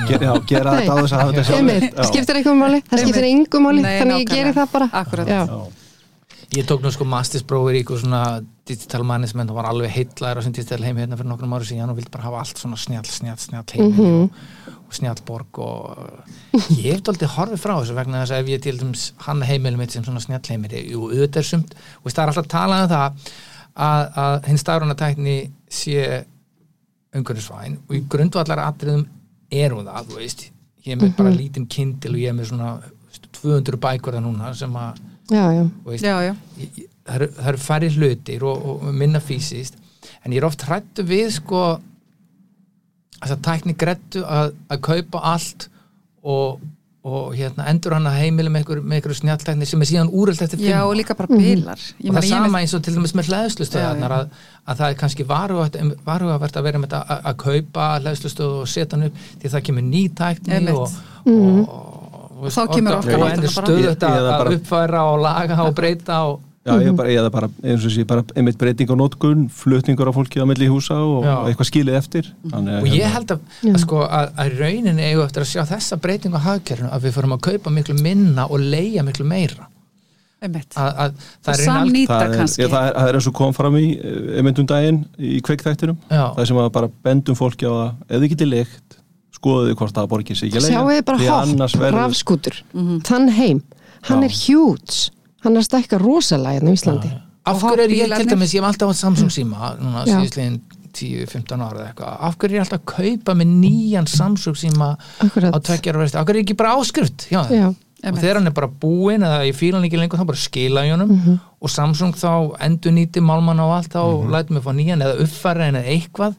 Ger, já, gera þetta á þess að hafa þetta sjálf Einmitt, skiptir eitthvað máli, það skiptir engum máli Nei, þannig að ég geri það bara. Akkúrat. Já. Já. Ég tók nú sko mastersprófur í eitthvað svona digital management og var alveg heitlaður á sem digital heim hérna fyrir nokkrum ári síðan og vildi bara hafa allt svona snjall, snjall, snjall heimi og, og snjallborg og ég hef doldið horfið frá þessu vegna þess að ef ég til dæmis hann heimilum mitt sem svona snjall heimir jú, auðvitað er sumt. Og það er alltaf talað um það að, að hinn stafrunatækni sé umhverfisvæn og í grundvallar atriðum er hún það, þú veist. Ég er með bara lítinn kindil og ég er með svona þú veist, 200 bækur það núna sem að já, já, veist, Já, ég- það eru, það eru færri hlutir og, og minna fysiskt. En ég er oft hrættu við sko að tækni grettu að, að kaupa allt og, og hérna, endur hann að heimili með með ykkur snjalltækni sem er síðan úröld eftir fimm já og líka bara bilar Ég og það ég sama eins og til dæmis með hlæðslustöðarnar að, að það er kannski varhugavert að vera með þetta að, að kaupa hlæðslustöð og setja hann upp því það kemur ný tækni Einmitt. og, og, og, Og þá kemur orkan og endur stöðu þetta er að uppfæra og laga og breyta og Já, ég er bara, ég er bara, eins og sé, bara einmitt breyting á nótkun, flutningur á fólki á milli húsa og, Já. og eitthvað skilið eftir Þannig, að, og ég hérna, held að, að sko að, að rauninni eigu eftir að sjá þessa breytingu á hagkerfinu að við förum að kaupa miklu minna og leia miklu meira Einmitt. að, að það er samnýta það er, kannski ég, það, er, það er eins og kom fram í eh, einmitt um daginn í kveikþættinum Já. það sem að bara bendum fólki á það ef þið getið leikt, skoðuðu þið hvort það borgir sig ekki að leigja. sjáu þið bara Því annars hopp, verður- rafskútur þann heim, hann Já. er huge hann er að stækka rosalega hérna í Íslandi af hverju er ég til dæmis, ég hef alltaf átt Samsung síma núna Já. síðustliðin 10-15 ára eða eitthvað, af hverju er ég alltaf að kaupa með nýjan Samsung síma Akkurat. á tveggjar og af hverju er ekki bara áskrift þeim Já. og þegar hann er bara búinn eða ég fíla hann ekki lengur þá bara skila ég honum Mhm. og Samsung þá endur nýti málmann á allt þá lætum við fá nýjan eða uppfæra eða eitthvað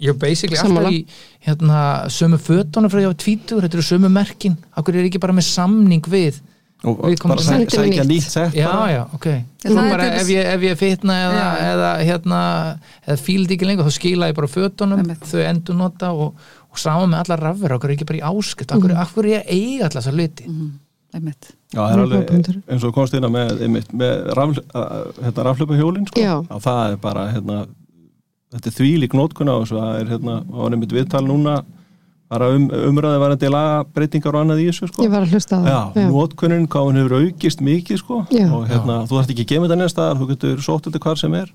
ég er basically. Sammála. alltaf í hérna, sömu fötunum frá ég á tvítur þetta eru sömu merkin, af hverju er ég ekki bara með samning við og bara sækja nýtt sett já, bara. já, ok það Nú er bara til ef ég, ef ég fitna eða, eða hérna eða fíld ekki lengur, þá skila ég bara fötunum Einmitt. þau endur nota og, og saman með allar rafver, okkur ekki bara í áskipt okkur, mm. er ég eiga allar þessar hluti Einmitt. Já, það er alveg eins og komst inn að með, einmitt, með raf, hérna, raflöpa hjólin sko. Það er bara hérna, þetta er þvílík nótkun á þessu það er hérna, var einmitt viðtal núna bara um, umræði varandi laga breytingar og annað í þessu sko. ég var að hlusta á Já, það nótkunin, hvað hún hefur aukist mikið sko Já. og hérna, þú þarft ekki að gema þetta neðst staðar, þú getur sótt þetta hvar sem er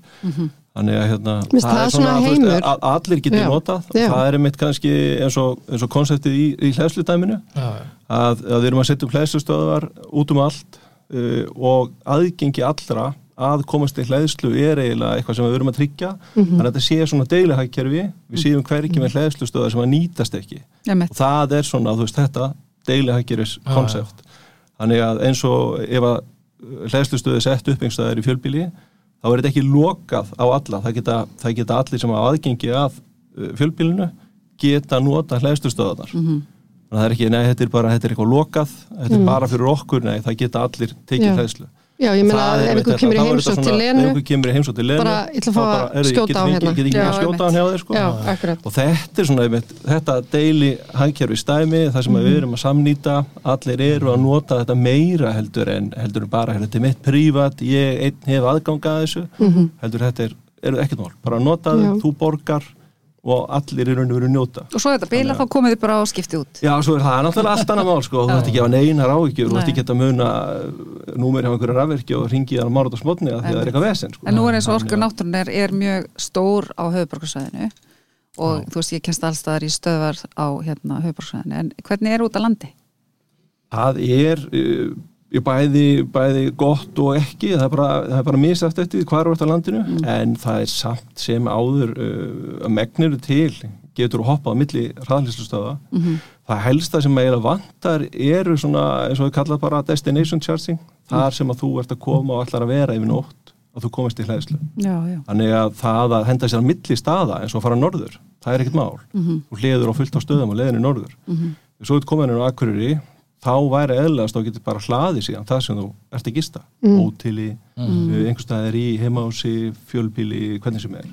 þannig að hérna, finnst það er svona þú veist, að allir getur Já. notað, Já. það er einmitt kannski eins og, eins og konseptið í, í hlæðsludæminu já, já. að, að við erum að setja um hlæðslustöðar út um allt uh, og aðgengi allra að komast í hlæðslu er eiginlega eitthvað sem við erum að tryggja. Þannig að þetta sé svona deilihækkerfi við séum hverjum með hlæðslustöðar sem að nýtast ekki. Og það er svona, þú veist, þetta deilihækkerfis Já, konsept. Þannig að eins og ef að hlæðslustöði sett upp einhverstaðar í fjölbíli þá er þetta ekki lokað á alla. Það geta, það geta allir sem hafa aðgengi að uh, fjölbílinu geta nota hlæðslustöðarnar Mhm. þannig að það er ekki, nei, þetta er bara, þetta er eitthvað lokað þetta er bara það Já. ég meina Það er ef þetta, kemur í þetta heimsótt til ef Lenu einhver kemur í heimsótt til Lenu Bara, ég ætla að fá að bara, heyrðu, skjóta á hérna. getur ekki að skjóta einmitt. hann hjá þér sko já, akkurat og þetta er svona einmitt, þetta deili hagkerfi stæmi þar sem Mhm. við erum að samnýta allir eru að nota þetta meira heldur en heldur en bara þetta er mitt prívat, ég einn hef aðganga að þessu Mhm. heldur þetta er, er ekkert mál, bara nota Já. þú borgar og allir í raun og veru njóta. Og svo er þetta bila þá komið þið bara og skiptið út. Já, svo er það náttúrulega allt annað mál sko, þú ætti ekki að hafa neinar áhyggjur, þú ætti ekki að muna númer hjá einhverju rafverki og ringi það á márat og smotni að því að það er eitthvað vesen sko. en nú er eins og orku að- náttúrun er, er mjög stór á höfuborgarsvæðinu og þú veist ég kennst allstaðar í stöðvar á hérna höfuborgarsvæðinu en hvernig er út á landi? Það er uh, bæði, bæði gott og ekki það er bara, það er bara misast eftir því hvar er þetta landinu en það er samt sem áður uh, að megniru til getur hoppað á milli hraðlýslustöða það helsta sem eiginlega vantar eru svona eins og við kallað bara destination charging þar sem að þú ert að koma og ætlar að vera yfir nótt að þú komist í já, þannig að það að henda sér að milli staða eins og að fara norður, það er ekkert mál. Þú hliður á fullt á stöðum og leðinu norður. Svo er komin inn á Akureyri þá væri eðlast og getur bara hlaði síðan það sem þú ert að gista. Ótili, mm. einhverstaðir í heimási, fjölbíli, hvernig sem er.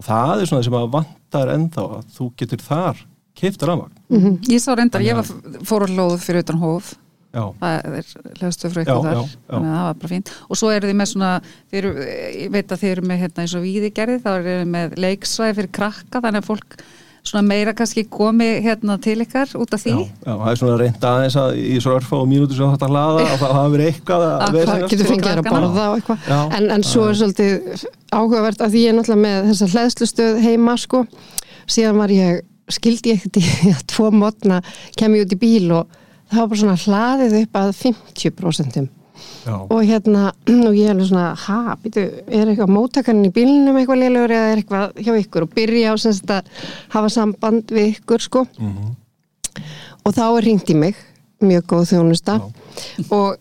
Og það er svona sem að vantar ennþá að þú getur þar keifta rafmagn. Ég sá reyndar, ég var fór á hlóð fyrir utan hóf. Já, það er Já, ykkur þar. já, já. þannig að það var bara fínt. Og svo eru þið með svona þið eru, ég veit að þið eru með hérna eins og víði gerði þá eru þið með leiksvæði fyrir krakka þannig að fólk svona meira kannski komi hérna til ykkar út af því? Já, já, það er svona reynd aðeins að í svo örfa og mínútur sem þetta hlaða að það hafi verið eitthvað að Að vera það getur fengið að borða og eitthvað. Já. en, en svo er svolítið áhugavert að því ég er náttúrulega með þessa hlæðslustöð heima sko, síðan var ég skildi ég ekkert í að tvo mótna kem ég út í bíl og það var bara svona hlaðið upp að 50% Já, og hérna, og ég er alveg svona ha, býtu, er eitthvað móttakarinn í bílnum eitthvað lélugur eða er eitthvað hjá ykkur? Og byrja á semst að hafa samband við ykkur sko. Mhm. og þá er hringt í mig mjög góð þjónusta. Og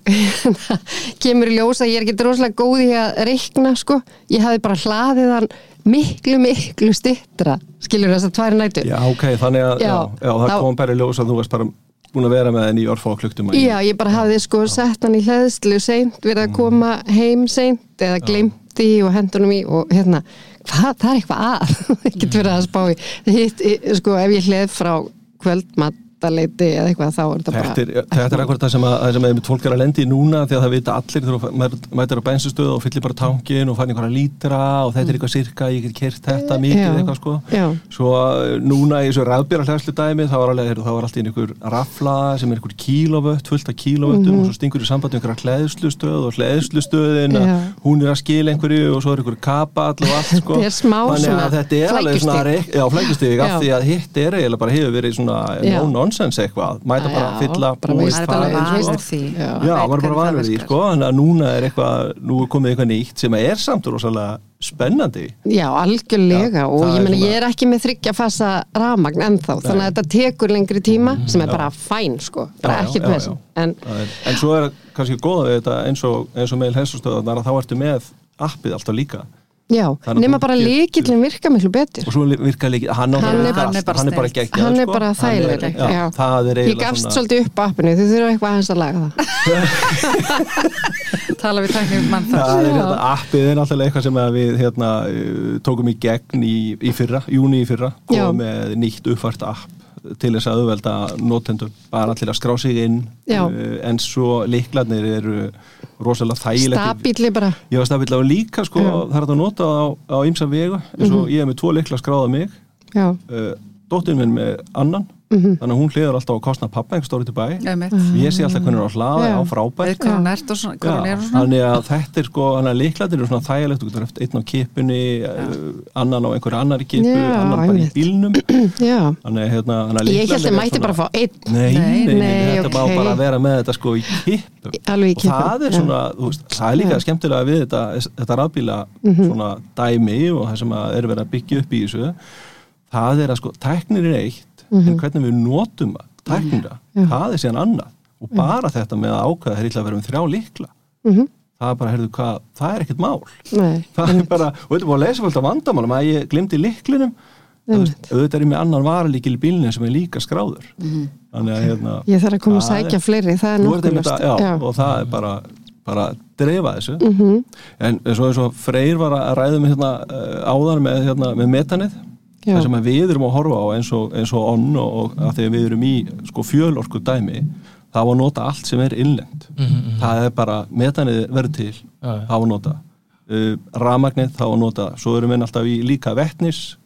kemur í ljós að ég er ekki rosalega góð í að reikna sko, ég hafi bara hlaðið hann miklu, miklu stittra skilur þess að tværi nætur? Já, ok, þannig að já, Já, já, það þá- kom bara í ljós að þú varst bara búin að vera með henni í örfa og kluktum Já, ég bara hafði sko sett hann í hlæðslu seint, verið að koma heim seint eða glemt í og hendunum í og hérna, hvað, það er eitthvað að. Ekkert verið að spá í. Hitt, sko, ef ég hleð frá kvöldmataleiti eða eitthvað þá er þetta bara Þetta er, þetta er akkurat það sem, að, sem einmitt fólk er að lendi í núna því að það vita allir þegar mæ- mætir á bensinstöðu og fyllir bara tankin og fann einhverja lítra og þetta er eitthvað sirka, ég get kert þetta mikið Já. eitthvað sko. Já. svo uh, núna í þessu rafbjara hlæðslu dæmi þá var alveg, þá var alltaf einhver rafla sem er einhver kílovött, fullt af kílovöttum og svo stingur í samband með einhverja hlæðslustöð og hlæðslustöðin að hún er að skila einhverju og svo er einhver kapall og allt sko. Þetta er að alveg svona já, flækjustig, af því að hitt er eiginlega bara hefur verið svona Já. no nonsense eitthvað mæta bara að fylla bara búið Það er bara það, vanur sko. því Já. Maður er bara það vanur því, sko, þannig að núna er eitthvað, nú er komið eitthvað nýtt sem er samt rosalega spennandi. Já, algjörlega Já, og það ég meina svona- ég er ekki með þryggja fasa rafmagn ennþá, þannig að þetta tekur lengri tíma sem er bara fæn sko, bara ekkert með já. en Það en svo er kannski góða við þetta eins og, eins og með helsastöðunar að þá ertu með appið alltaf líka. Já, nema þú bara líkillin virka miklu betur. Og svo virka líka, hann, Hann er- bara, hann er bara hann er bara geggjað, hann er sko. bara þægileg er ég gafst svona... svolítið upp appinu, þið þurfa eitthvað aðeins að laga það. Tala við tæknum mann þar er hérna, appið er náttúrulega eitthvað sem að við hérna, uh, tókum í gegn í, í fyrra, júni í fyrra, komum með nýtt uppfært app til þess að auðvelda notendum bara allir að skrá sig inn. Já. uh, en svo líklarnir eru rosalega þægilegt stabíli bara. Ég var stabill á líka sko, Já. það er að nota á, ýmsa vegu eins og ég hef með tvo líkla skráða mig. Já, uh, dóttir minn með annan Mhm. þannig að hún hliður alltaf á kostna pappa einhver stóri til bæ. Einmitt. ég sé alltaf hvernig hún er á hlaða Já. á frábært. Er þannig að þetta er sko þannig að líklatir eru svona þægilegt þú getur eftir einn á kipunni uh, annan á einhverju annari kipu annan bara í bílnum. Já. Þannig að hérna, þannig að ég held að svona- bara að fá einn. Nei, nei, Nei, nei, nei, þetta má ok. bara vera með þetta sko í kipu alveg í og það er svona, þú veist, það er líka skemmtilega við þetta, þetta rafbíla Mhm. svona dæmi og það sem að er verið að byggja upp í þessu það er að sko, tæknir er eitt en hvernig við notum Mhm. Já. það er síðan annað. Og bara þetta með að ákveða þeir illa að vera með þrjá líkla Mhm. það er bara, heyrðu hvað, það er ekkert mál. Nei, það er bara, og þetta er búin að lesa fólk af vandamálum að ég glimti líklinum auðvitað er ég með annan varalíkil í bílinu sem er líka skráður. Þannig að hérna ég þarf að koma að það er- sækja fleiri það er er að- já, og það er bara, bara að dreifa þessu. Mhm. en svo eins og Freyr var að ræða með hérna, uh, áðan með, hérna, með metanið. Það sem að við erum að horfa á eins og, eins og onn og, og að því að við erum í sko, fjölorku dæmi það var að nota allt sem er innlend Mhm, það er bara, metanið verður til Já, já. það var að nota. Uh, ramagnið það var að nota, svo eru menn alltaf í líka vettnis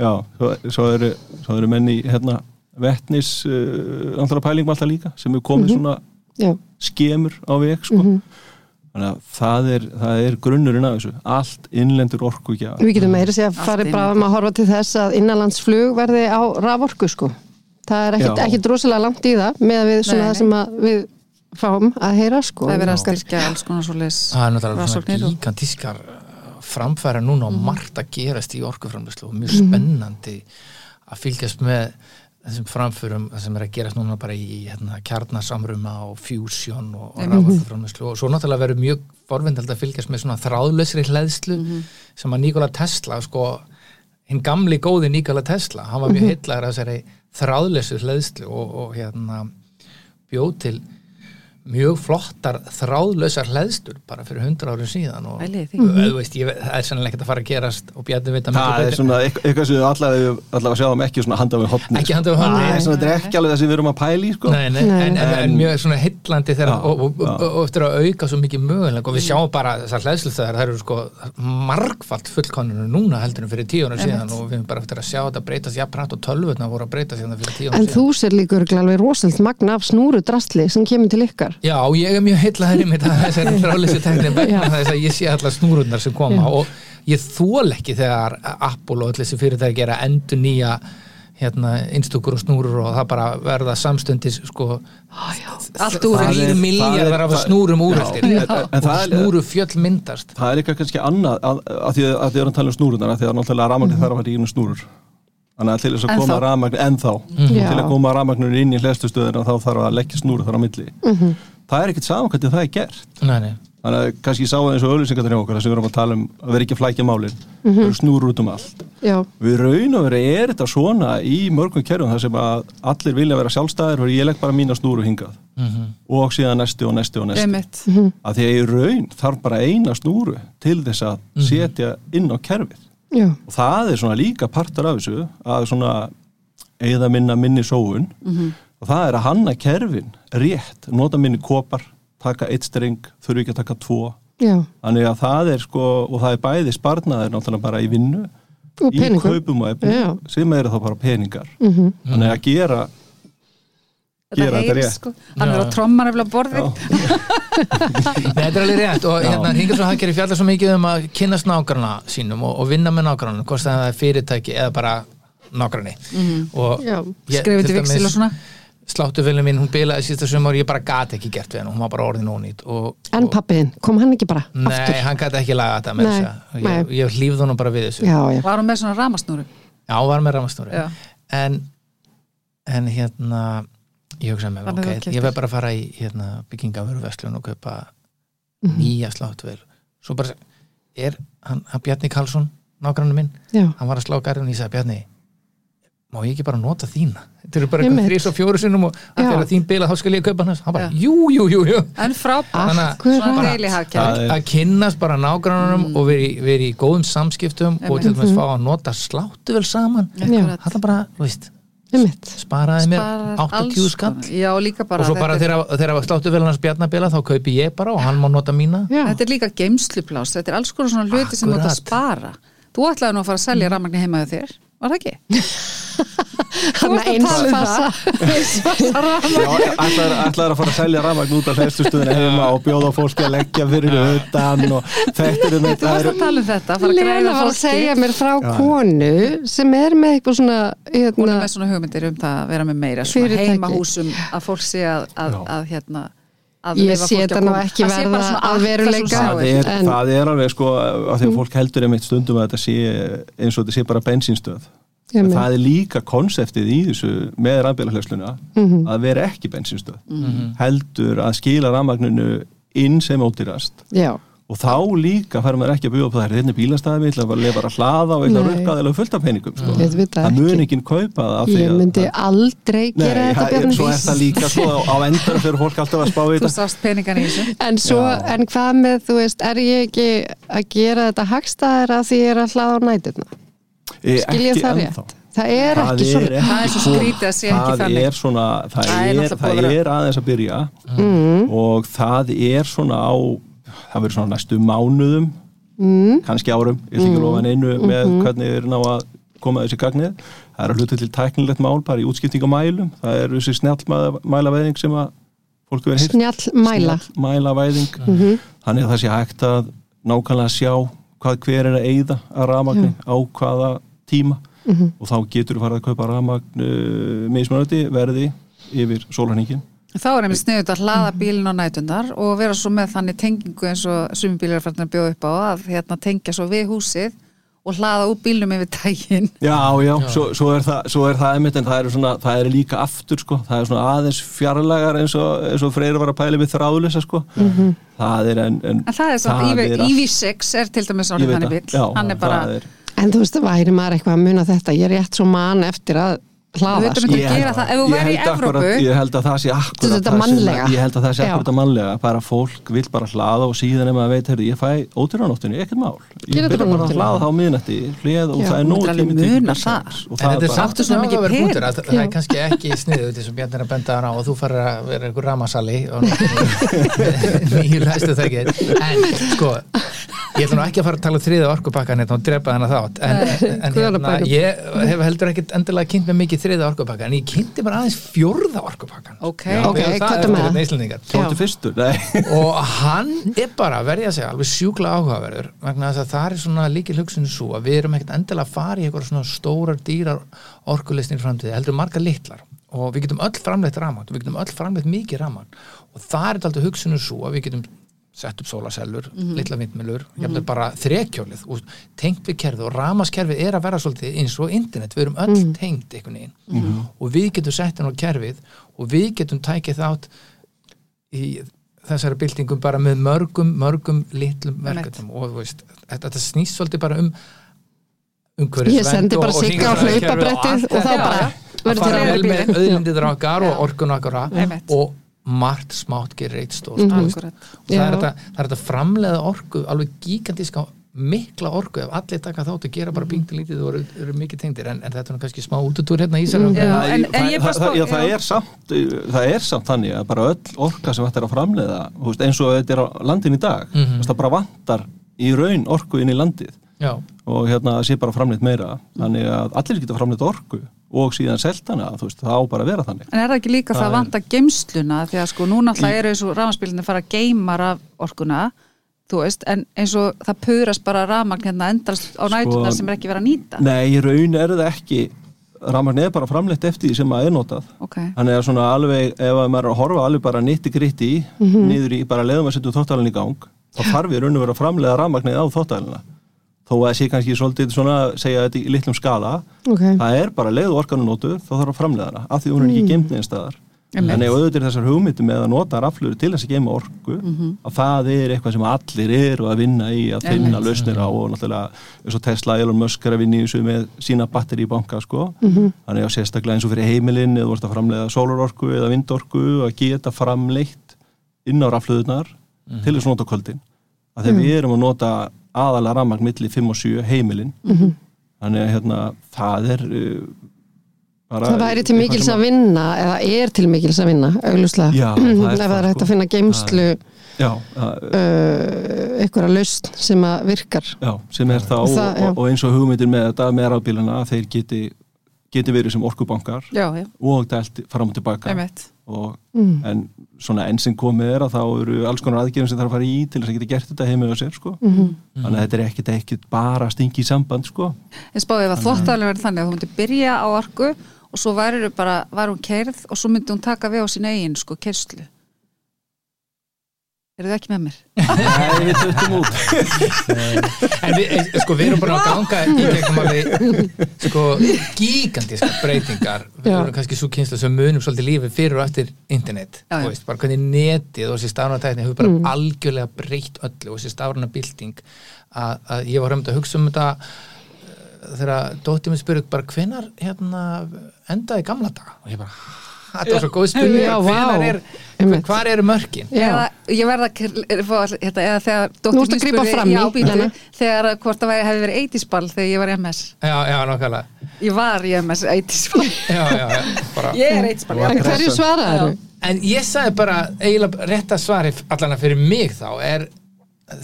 já, svo, svo eru svo eru menn í hérna, vettnis uh, andra pælingum alltaf líka sem er komið svona já, skemur á veg sko. Mhm. Þannig að það er, það er grunnurinn af þessu. Allt innlendur orku ekki við getum meira sér að Allt fara inni. bara um að horfa til þess að innanlandsflug verði á raforku sko. Það er ekkit, ekkit rosalega langt í það með að við svona Nei, það sem að við fáum að heyra sko. Það er verið að styrkja alls konar svo leis það er náttúrulega gigantískar framfæra núna og Mhm. margt að gerast í orkuframlöslu og mjög spennandi að fylgjast með þessum framförum sem er að gerast núna bara í hérna, kjarnasamruma og fusion og, og Einmitt. ráðvarkuframlöslu og svo náttúrulega verður mjög forvindald að fylgjast með svona þráðlausri hlæðslu sem að Nikola Tesla sko, hinn gamli góði Nikola Tesla hann var mjög heillar að þessari þráðlausu hlæðslu og, og hérna bjóð til mjög flottar þráðlausar hleðstur bara fyrir hundra árum síðan og þú veist, ég, það er sannlega ekkert að fara að gerast og Bjarni veit að það er svona eitthvað sem við allavega, sjáum ekki svona handa við hotni Ekki handa við hornið. það er svona þetta er ekki alveg það sem við erum að pæli sko. Nei, nei, Nei. En, en, en mjög svona heillandi þegar, Já, og, og, og, og eftir að auka svo mikið mögulega og við sjáum bara þessar hlæðsluþæðar það eru sko margfalt fullkoninu núna heldur en fyrir tíu ára síðan og við erum bara eftir að sjá þetta breytast jafnrætt og tölvutna voru að breytast hérna fyrir tíu ára En síðan ykkar. Já, ég er mjög heillaður í að þessari þráleysi tekni vegna þess að ég sé allar snúrundar sem koma. Og ég þól ekki þegar Apple og öll þessi fyrirtæki er að endur nýja hérna, innstúkur og snúrur og það bara verða samstundis sko Allt úr það miljardar af snúrum Já, en- og snúru fjöll myndast. Það er eitthvað kannski annað að, að því að því að erum að tala um snúrunar að því að náttúrulega rafmagnir þarf að fara í einu snúrur þannig að til þess að koma rafmagnir ennþá. Já. til að koma rafmagnir inn í hlæstustöðina þá þarf að leggja snúru þar á milli. Það er ekkert saman hvernig það er gert. Nei, nei. þannig að kannski sá eins og auðlýsingarnir hjá okkar þar sem við erum að tala um að vera ekki að flækja málin. Það eru snúrur út um allt. Já, við raun og verið er þetta svona í mörgum kerfum þar sem að allir vilja vera sjálfstæðir og ég legg bara mína snúru hingað. Og síðan næsti og næsti og næsti Einmitt. að því að í raun þarf bara eina snúru til þess að setja inn á kerfið já, og það er svona líka partur af þessu að svona eða minna minni sóun og það er að hanna kerfin rétt, nota minni kopar taka eitt streng, þurfi ekki að taka tvo já. þannig að það er sko og það er bæði sparnaðir náttúrulega bara í vinnu í kaupum og Já. sem eru þá bara peningar Mhm. þannig að gera þetta rétt. sko. Hann er á trommar Já. Nei, þetta er alveg rétt. Og hérna hringar svo hagkerri fjallar svo mikið um að kynast nágrana sínum og, og vinna með nágrana hvort það er fyrirtæki eða bara Já. ég- Skrifið til viksil og svona. Sláttufélum mín, hún bilaði sísta sumar og ég bara gat ekki gert við henn, hún var bara orðin ónýtt og, En og, pappiðin, kom hann ekki bara Nei, aftur? hann gæti ekki laga þetta með þess að ég, ég hlýfði honum bara við þessu. Já, já, Var hún með svona ramasnúru Já, hún var með ramastóri Já. en, en hérna ég hugsaði með, ok, ég veið bara að fara í hérna, byggingavöruverslun og kaupa Mhm. nýja sláttuvel svo bara, er hann, hann Bjarni Karlsson nágrannu minn, já. hann var að slá garðin og ég sagði Bjarni, má ég ekki bara nota þína? Þetta eru bara eitthvað þrís og fjóru sinnum og að Já. þegar þín bila þá skal ég kaupa hann hann bara, jú, jú, jú, jú. En frábært. Að- Svona deili Það er- að kynnast bara nágrannunum og veri, veri í góðum samskiptum og til dæmis fá að nota sláttuvel saman. Akkurat. það bara, þú veist. Sparaði mér Sparar 80 alls skall. Já, líka bara og svo bara þegar, þegar sláttuvel hans bjarnabila þá kaupi ég bara og hann má nota mína. Já, Þetta er líka geimsluplás, þetta er alls konar svona hluti sem þú ert að spara. Þú ætlaði nú að fara að selja rafmagni heima hjá þér Var það ekki? hann er Já, ætlar, ætlar að fara að selja rafmagn út af hlæstustöðinu heima og bjóða fólki að leggja fyrir utan og þetta er um Þú þetta varst að tala um þetta, fara að Lena græða var að fólki. segja mér frá konu sem er með eitthvað svona Hún er hérna, með svona hugmyndir um það að vera með meira svona heimahúsum að fólk sé að, að, Já. að hérna að Ég sé þetta nú ekki verða að veruleika. það er, En- það er alveg sko að því að fólk heldur einmitt stundum að þetta sé eins og þetta sé bara bensínstöð en Einmitt. það er líka konseptið í þessu með rafbílahlæsluna Mhm. að vera ekki bensínstöð heldur að skila rafmagninu inn sem ódýrast Já, og þá líka fær maður ekki að bjóða upp það er hérna bílastæði, ég ætla að lefa að hlaða og að Nei. rukka eða fullt af peningum sko. Ég veit það það mun ekki. kaupa það af því ég að- myndi aldrei Nei, gera þetta það er- Bjarni svo er það líka svo á, endan fyrir fólk alltaf að spá í Þú þetta sást peningan í þessu En, svo, en hvað með, þú veist, er ég ekki að gera þetta hagstæðir að því ég er að hlaða á næturna? Eh, Skil ég ekki það ennþá. rétt? Það er ekki svona. Það er svo skrítið að sé ekki það þannig. er svona, það, Það er er, það að er aðeins að byrja Mm. og það er svona á það verður svona næstu mánuðum Mm. kannski árum, ég ætla ekki að lofa neinu með hvernig við erum ná að koma þessi gagnið. Það er að hluta til tæknilegt mál bara í útskipting á mælum, það er þessi snjallmælavæðing sem að fólk verður hýrt Snjall mæla. mælavæðing Mhm. þannig að það sé hægt að nákvæmlega sjá hvað hver er að eyða að rafmagni á hvaða tíma. Mhm. og þá getur þú farið að kaupa rafmagn uh, mismunandi verði yfir sólarningin Þá er einmitt sniðut að hlaða bílinn á nætundar og vera svo með þannig tengingu eins og sumi bílar er farin að bjóða upp á að hérna, tengja svo við húsið og hlaða út bílnum yfir daginn. Já, já, Svo, svo er það, svo er það einmitt en það er, svona, það er líka aftur sko, það er svona aðeins fjarlægar eins og, eins og Freyr var að pæla við þráðlisa sko. það er en, en En það er það EV, er allt- EV6 er til dæmis veit þannig bíl Já, hann er bara, er, En þú veist, það væri maður eitthvað að muna þetta. Ég er rétt svo man eftir að hlaða Við sko. myndum Ég að gera það ef þú væri í Evrópu ég held að það sé akkurat Þetta það sem- mannlega. ég held að það sé akkurat að mannlega bara fólk vil bara hlaða og síðan ef maður veit heyrðu, ég fæ ódýranóttinu, ekkert mál ég þetta byrja bara að hlaða þá miðnætti hleð og það er nóg tími til og En þetta er bara- samt Áttu og svo mikið Já. það er kannski ekki sniðu þetta sem Bjarni er að benda á og þú farir að vera einhver ramasali og nýju læstu það ekki en sko ég ætla nú ekki að fara að tala um þriða orkupakkan hérna og drepa hana þátt. En, en hérna, ég hef heldur ekkit endilega kynnt með mikið þriða orkupakkan en ég kynnti bara aðeins fjórða orkupakkan Ok. Já, Ok, það hvað er með? hérna Þú áttu fyrstur, nei. Og hann er bara að verja sig alveg sjúkla áhugaverður vegna þess að það er svona líkil hugsun svo að við erum ekkert endilega að fara í eitthvað svona stórar dýrar orkulistin í framtíði, heldur margar litlar. Og við getum öll framleitt ramann við getum öll framleitt mikið ramann og það er alltaf hugsunum svo að við getum sett upp sólasellur, litla vindmilur mm bara þrekjólið. Og tengt við kerfið og ramaskerfið er að vera svolítið eins og internet, við erum öll tengt einhvern veginn. Og við getum sett inn á kerfið og við getum tækið þátt í þessari byltingum bara með mörgum, mörgum litlum verkefnum. Og þú veist, þetta, þetta snýst svolítið bara um umhverfisvernd Ég sendi bara og- og sigga á hringrásarhagkerfi og hlaupabrettið allt og þá bara verður til vel með auðlindir okkar og orkun okkar og margt smátt gerir eitt stórt. Mhm. Akkúrat. og það er þetta, það er þetta framleiða orku alveg gigantíska mikla orku ef allir taka þátt að gera bara pingt lítið og eru, eru mikið tengdir. En, en þetta er nú kannski smá útutúr hérna í Já, en- Það- er samt, það er samt þannig að bara öll orka sem þetta er að framleiða þú veist, eins og þetta er á landin í dag mm Mhm. það bara vantar í raun orku inn í landið. Já, og hérna sé bara framleitt meira. Þannig að allir geta framleitt orku og síðan seltana, þú veist, það á bara að vera þannig. En er það ekki líka það Það er- vanta geimsluna því að sko núna alltaf eru eins og rafmagnspílinni fara að geimar af orkuna þú veist, en eins og það purast bara rafmagn hérna endast á nætunar sem er ekki verið að nýta. Nei, í raun er það ekki. Rafmagn er bara framleitt eftir því sem að er notað. Ok, Þannig að svona alveg, ef að maður er að horfa alveg bara nitti gritti niður í, bara leiðum að setja þóttalinn í gang þá þarf við raun og vera að framleiða rafmagnið á þóttalina þó að sé kannski svolítið svona segja þetta í litlum skala Ok, það er bara leið og orkanu notuð þá þarf að framleiða hana af því hún er ekki geimt neðin staðar. Einmitt. Þannig að auðvitað er þessar hugmyndi með að nota raflur til þess að geima orku að það er eitthvað sem allir eru að vinna í að finna Einmitt. lausnir á og náttúrulega eins og Tesla, Elon Musk er að vinna í þessu með sína batteri í banka sko. þannig að sérstaklega eins og fyrir heimilin eða vorst að framleiða sólarorku eða vindorku að geta framleitt inn á rafluðunar til þess að nota kvöldin. Að þegar við erum að nota aðalega rafmagn milli 5 og 7 heimilin. Þannig að hérna, það er uh, bara það væri til mikils að vinna eða er til mikils að vinna, það er ef það það, er hægt sko. að finna geimslu Já, það, uh, einhverja lausn sem að virkar. Já, sem er þá Og og, það- og, og eins og hugmyndir með þetta með rafbílana að þeir geti, geti verið sem orkubankar já, já, og dælt fram og tilbaka einmitt og, mm. en svona enn sem komið er að þá eru alls konar aðgerðum sem þarf að fara í til þess að geta gert þetta heimið á sér sko. Mhm. þannig að þetta er ekkit, ekkit bara stingi í samband sko. En spáðið að þvóttaflega verið þannig að þú myndir byrja á orku og svo væri bara, var hún kerð og svo myndi hún taka við á sín eigin sko kerslu Eru þið ekki með mér? Nei, við töttum út. En við, eh, sko, við erum bara að ganga í gegnum alveg sko, gigantíska breytingar. Við erum kannski svo kynsla sem munum svolítið lífið fyrir og eftir internet Já, já. þú veist, bara hvernig netið og þessi stafrunatækni hefur bara algjörlega breytt öllu og þessi stafrunabilding að, að ég var höfum að hugsa um þetta eh, þegar dóttir minn spurði bara hvenar hérna endaði gamla daga? Og ég bara, "Ha, þetta var svo góð spurning. Já, hvenar er, hvar eru mörkin? Já. Eða, ég verða að hérna, eða þegar Nú dóttir ertu að spurði- fram í hana. þegar að hvort það hefði verið 80-spall þegar ég var í MS já, já, nákvæmlega. Ég var í MS 80-spall já, já, já, bara Ég er 80-spall En hverju svaraður? En ég sagði bara eiginlega rétta svari allana fyrir mig þá er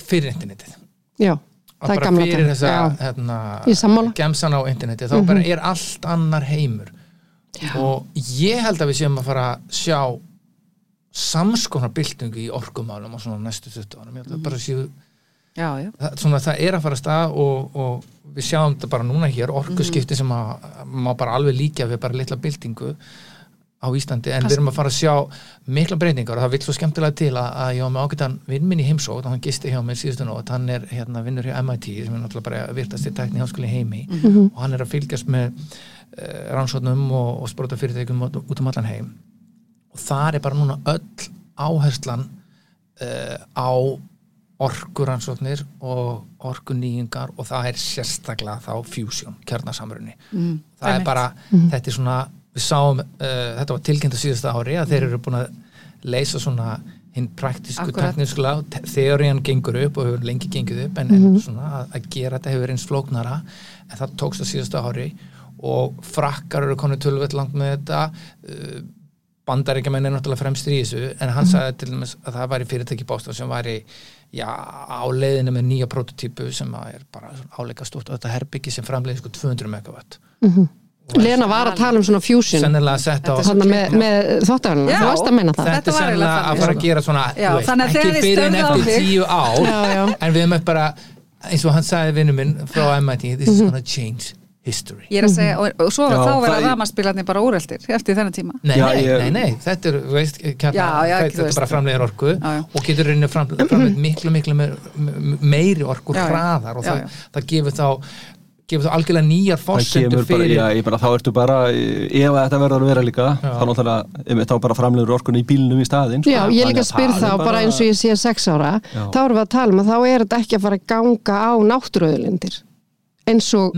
fyrir internetið. Já, Og það er bara gamla fyrir dag. þessa Já. hérna, gemsan á internetið þá bara er allt annar heimur og ég held að við séum að fara að sjá samskonar byltingu í orkumálum á svona næstu 20 árum. Ég held að bara séu Já, já, það, svona, það er að fara að stað og, og við sjáum þetta bara núna hér orkuskipti sem að má bara alveg líka við bara litla byltingu á Íslandi. En við erum að fara að sjá mikla breytingar og það vil svo skemmtilega til að, að ég var með ágættan vinn minn í heimsótt og hann gisti hjá mér síðustu nót hann er hérna vinnur hjá MIT sem er náttúrulega bara virtast í tækni háskóli í heimi. Og hann er að fylgjast með rannsóknum og, og sprota fyrirtækjum út um allan heim. Og þar er bara núna öll áherslan uh, á orkurannsóknir og orkunýjingar og það er sérstaklega þá fusion, kjarnasamrunni mm, það er bara, þetta er svona við sáum, uh, þetta var tilkynnt á síðasta ári að þeir eru búin að leysa svona hinn praktísku teknískla þeorían gengur upp og hefur lengi gengið upp en, en svona að, að gera þetta hefur eins flóknara. En það tókst á síðasta ári og frakkar eru konið tölvöld langt með þetta. Uh, bandaríkjamenn er náttúrulega fremstir í þessu en hann sagði til dæmis að það væri fyrirtæki bóstaf sem væri já, á leiðinu með nýja prototípu sem er bara áleika stort og þetta herbyggi sem framleiði sko 200 megawatt. Lena var að tala um svona fusion. Þannig með, með þóttavelina, Já. þú varst að meina það. Þetta þetta var eiginlega sennilega að fara að gera svona Já, veist, ekki fyrir en eftir tíu ár Já, já. en við erum bara eins og hann sagði vinnu minn frá MIT this is gonna change history Ég er að segja, og, og svo Já, þá verða ramaspilarnir bara úreltir eftir þennan tíma Nei, Já, nei, ég- nei, nei, þetta er, þú veist, kjarna, Já, já, þetta, þú þetta er bara framleiðir orku Já, já. og getur rauninni fram, framleiðir miklu, miklu meir, m- meiri orku hraðar og Já, það, það gefur þá gefur þá algjörlega nýjar það forsendur kemur bara, fyrir já, ég bara, þá ertu bara ef að þetta verður að vera líka Já. þá náttúrulega, einmitt, þá bara framleiður orkunni í bílnum í staðinn sko. Já, ég Þannig líka að spyr það þá er bara eins og ég sé sex ára Já. þá erum við að tala um að þá er þetta ekki að fara að ganga á náttúruauðlindir eins og,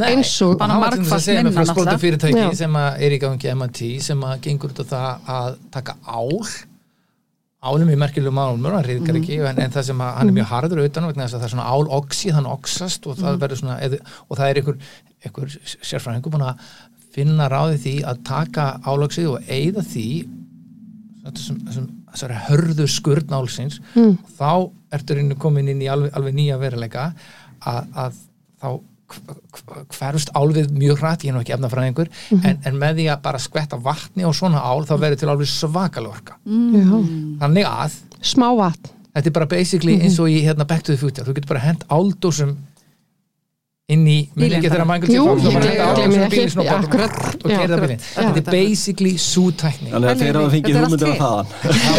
frá minna spróta fyrirtæki Já. sem að er í gangi MIT sem að gengur út á það að taka ál álum í merkjulegum álmur, hann reyðkar ekki en, en það sem að hann er mjög harður utan vegna þess að það er svona áloxi, þannig oxast og það verður svona, eð, og það er einhver, einhver sérfræðingur búin að finna ráði því að taka áloxið og eyða því þessari hörðu skurn álsins Mm. þá ertu reynu komin inn í alveg, alveg nýja veruleika að, að þá hv- hv- hverfst álfið mjög hratt, ég er nú ekki efnafræðingur Mhm. en, en með því að bara skvetta vatni og svona ál þá verður til alveg svakalega orka. Já, þannig að smá vatn. þetta er bara basically eins og í hérna Back to the Future. Þú getur bara hent áldósum inn í, minn Bílinn ekki þegar bara. Michael J. Fox að henda gleymi áldósum í ekki. bílinn bara og akkurat. bílinn þetta er basically sútækni Þannig að þeir Þetta fengið er allt hugmyndina til. þaðan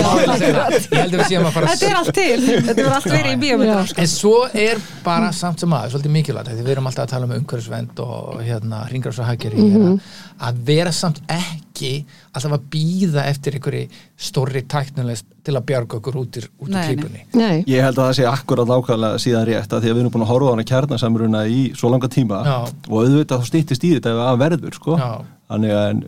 ég held að við séum að fara Þetta er allt til, þetta verður allt verið í bíómyndunum sko. En svo er bara samt sem aðeins svolítið mikilvægt, því við erum alltaf að tala um umhverfisvend og hérna ringrás og haggjari Mhm. Að vera samt ekki alltaf að býða eftir einhverju stórri tæknileg til að bjarga okkur út úr, út úr Nei, nei. klípunni Nei, Ég held að það sé akkurat nákvæmlega síðan rétt að því að við erum búin að horfa á hana kjarnasamruna í svo langa tíma Já. og auðvitað þá stýttist í þetta ef að verður sko. Þannig að en,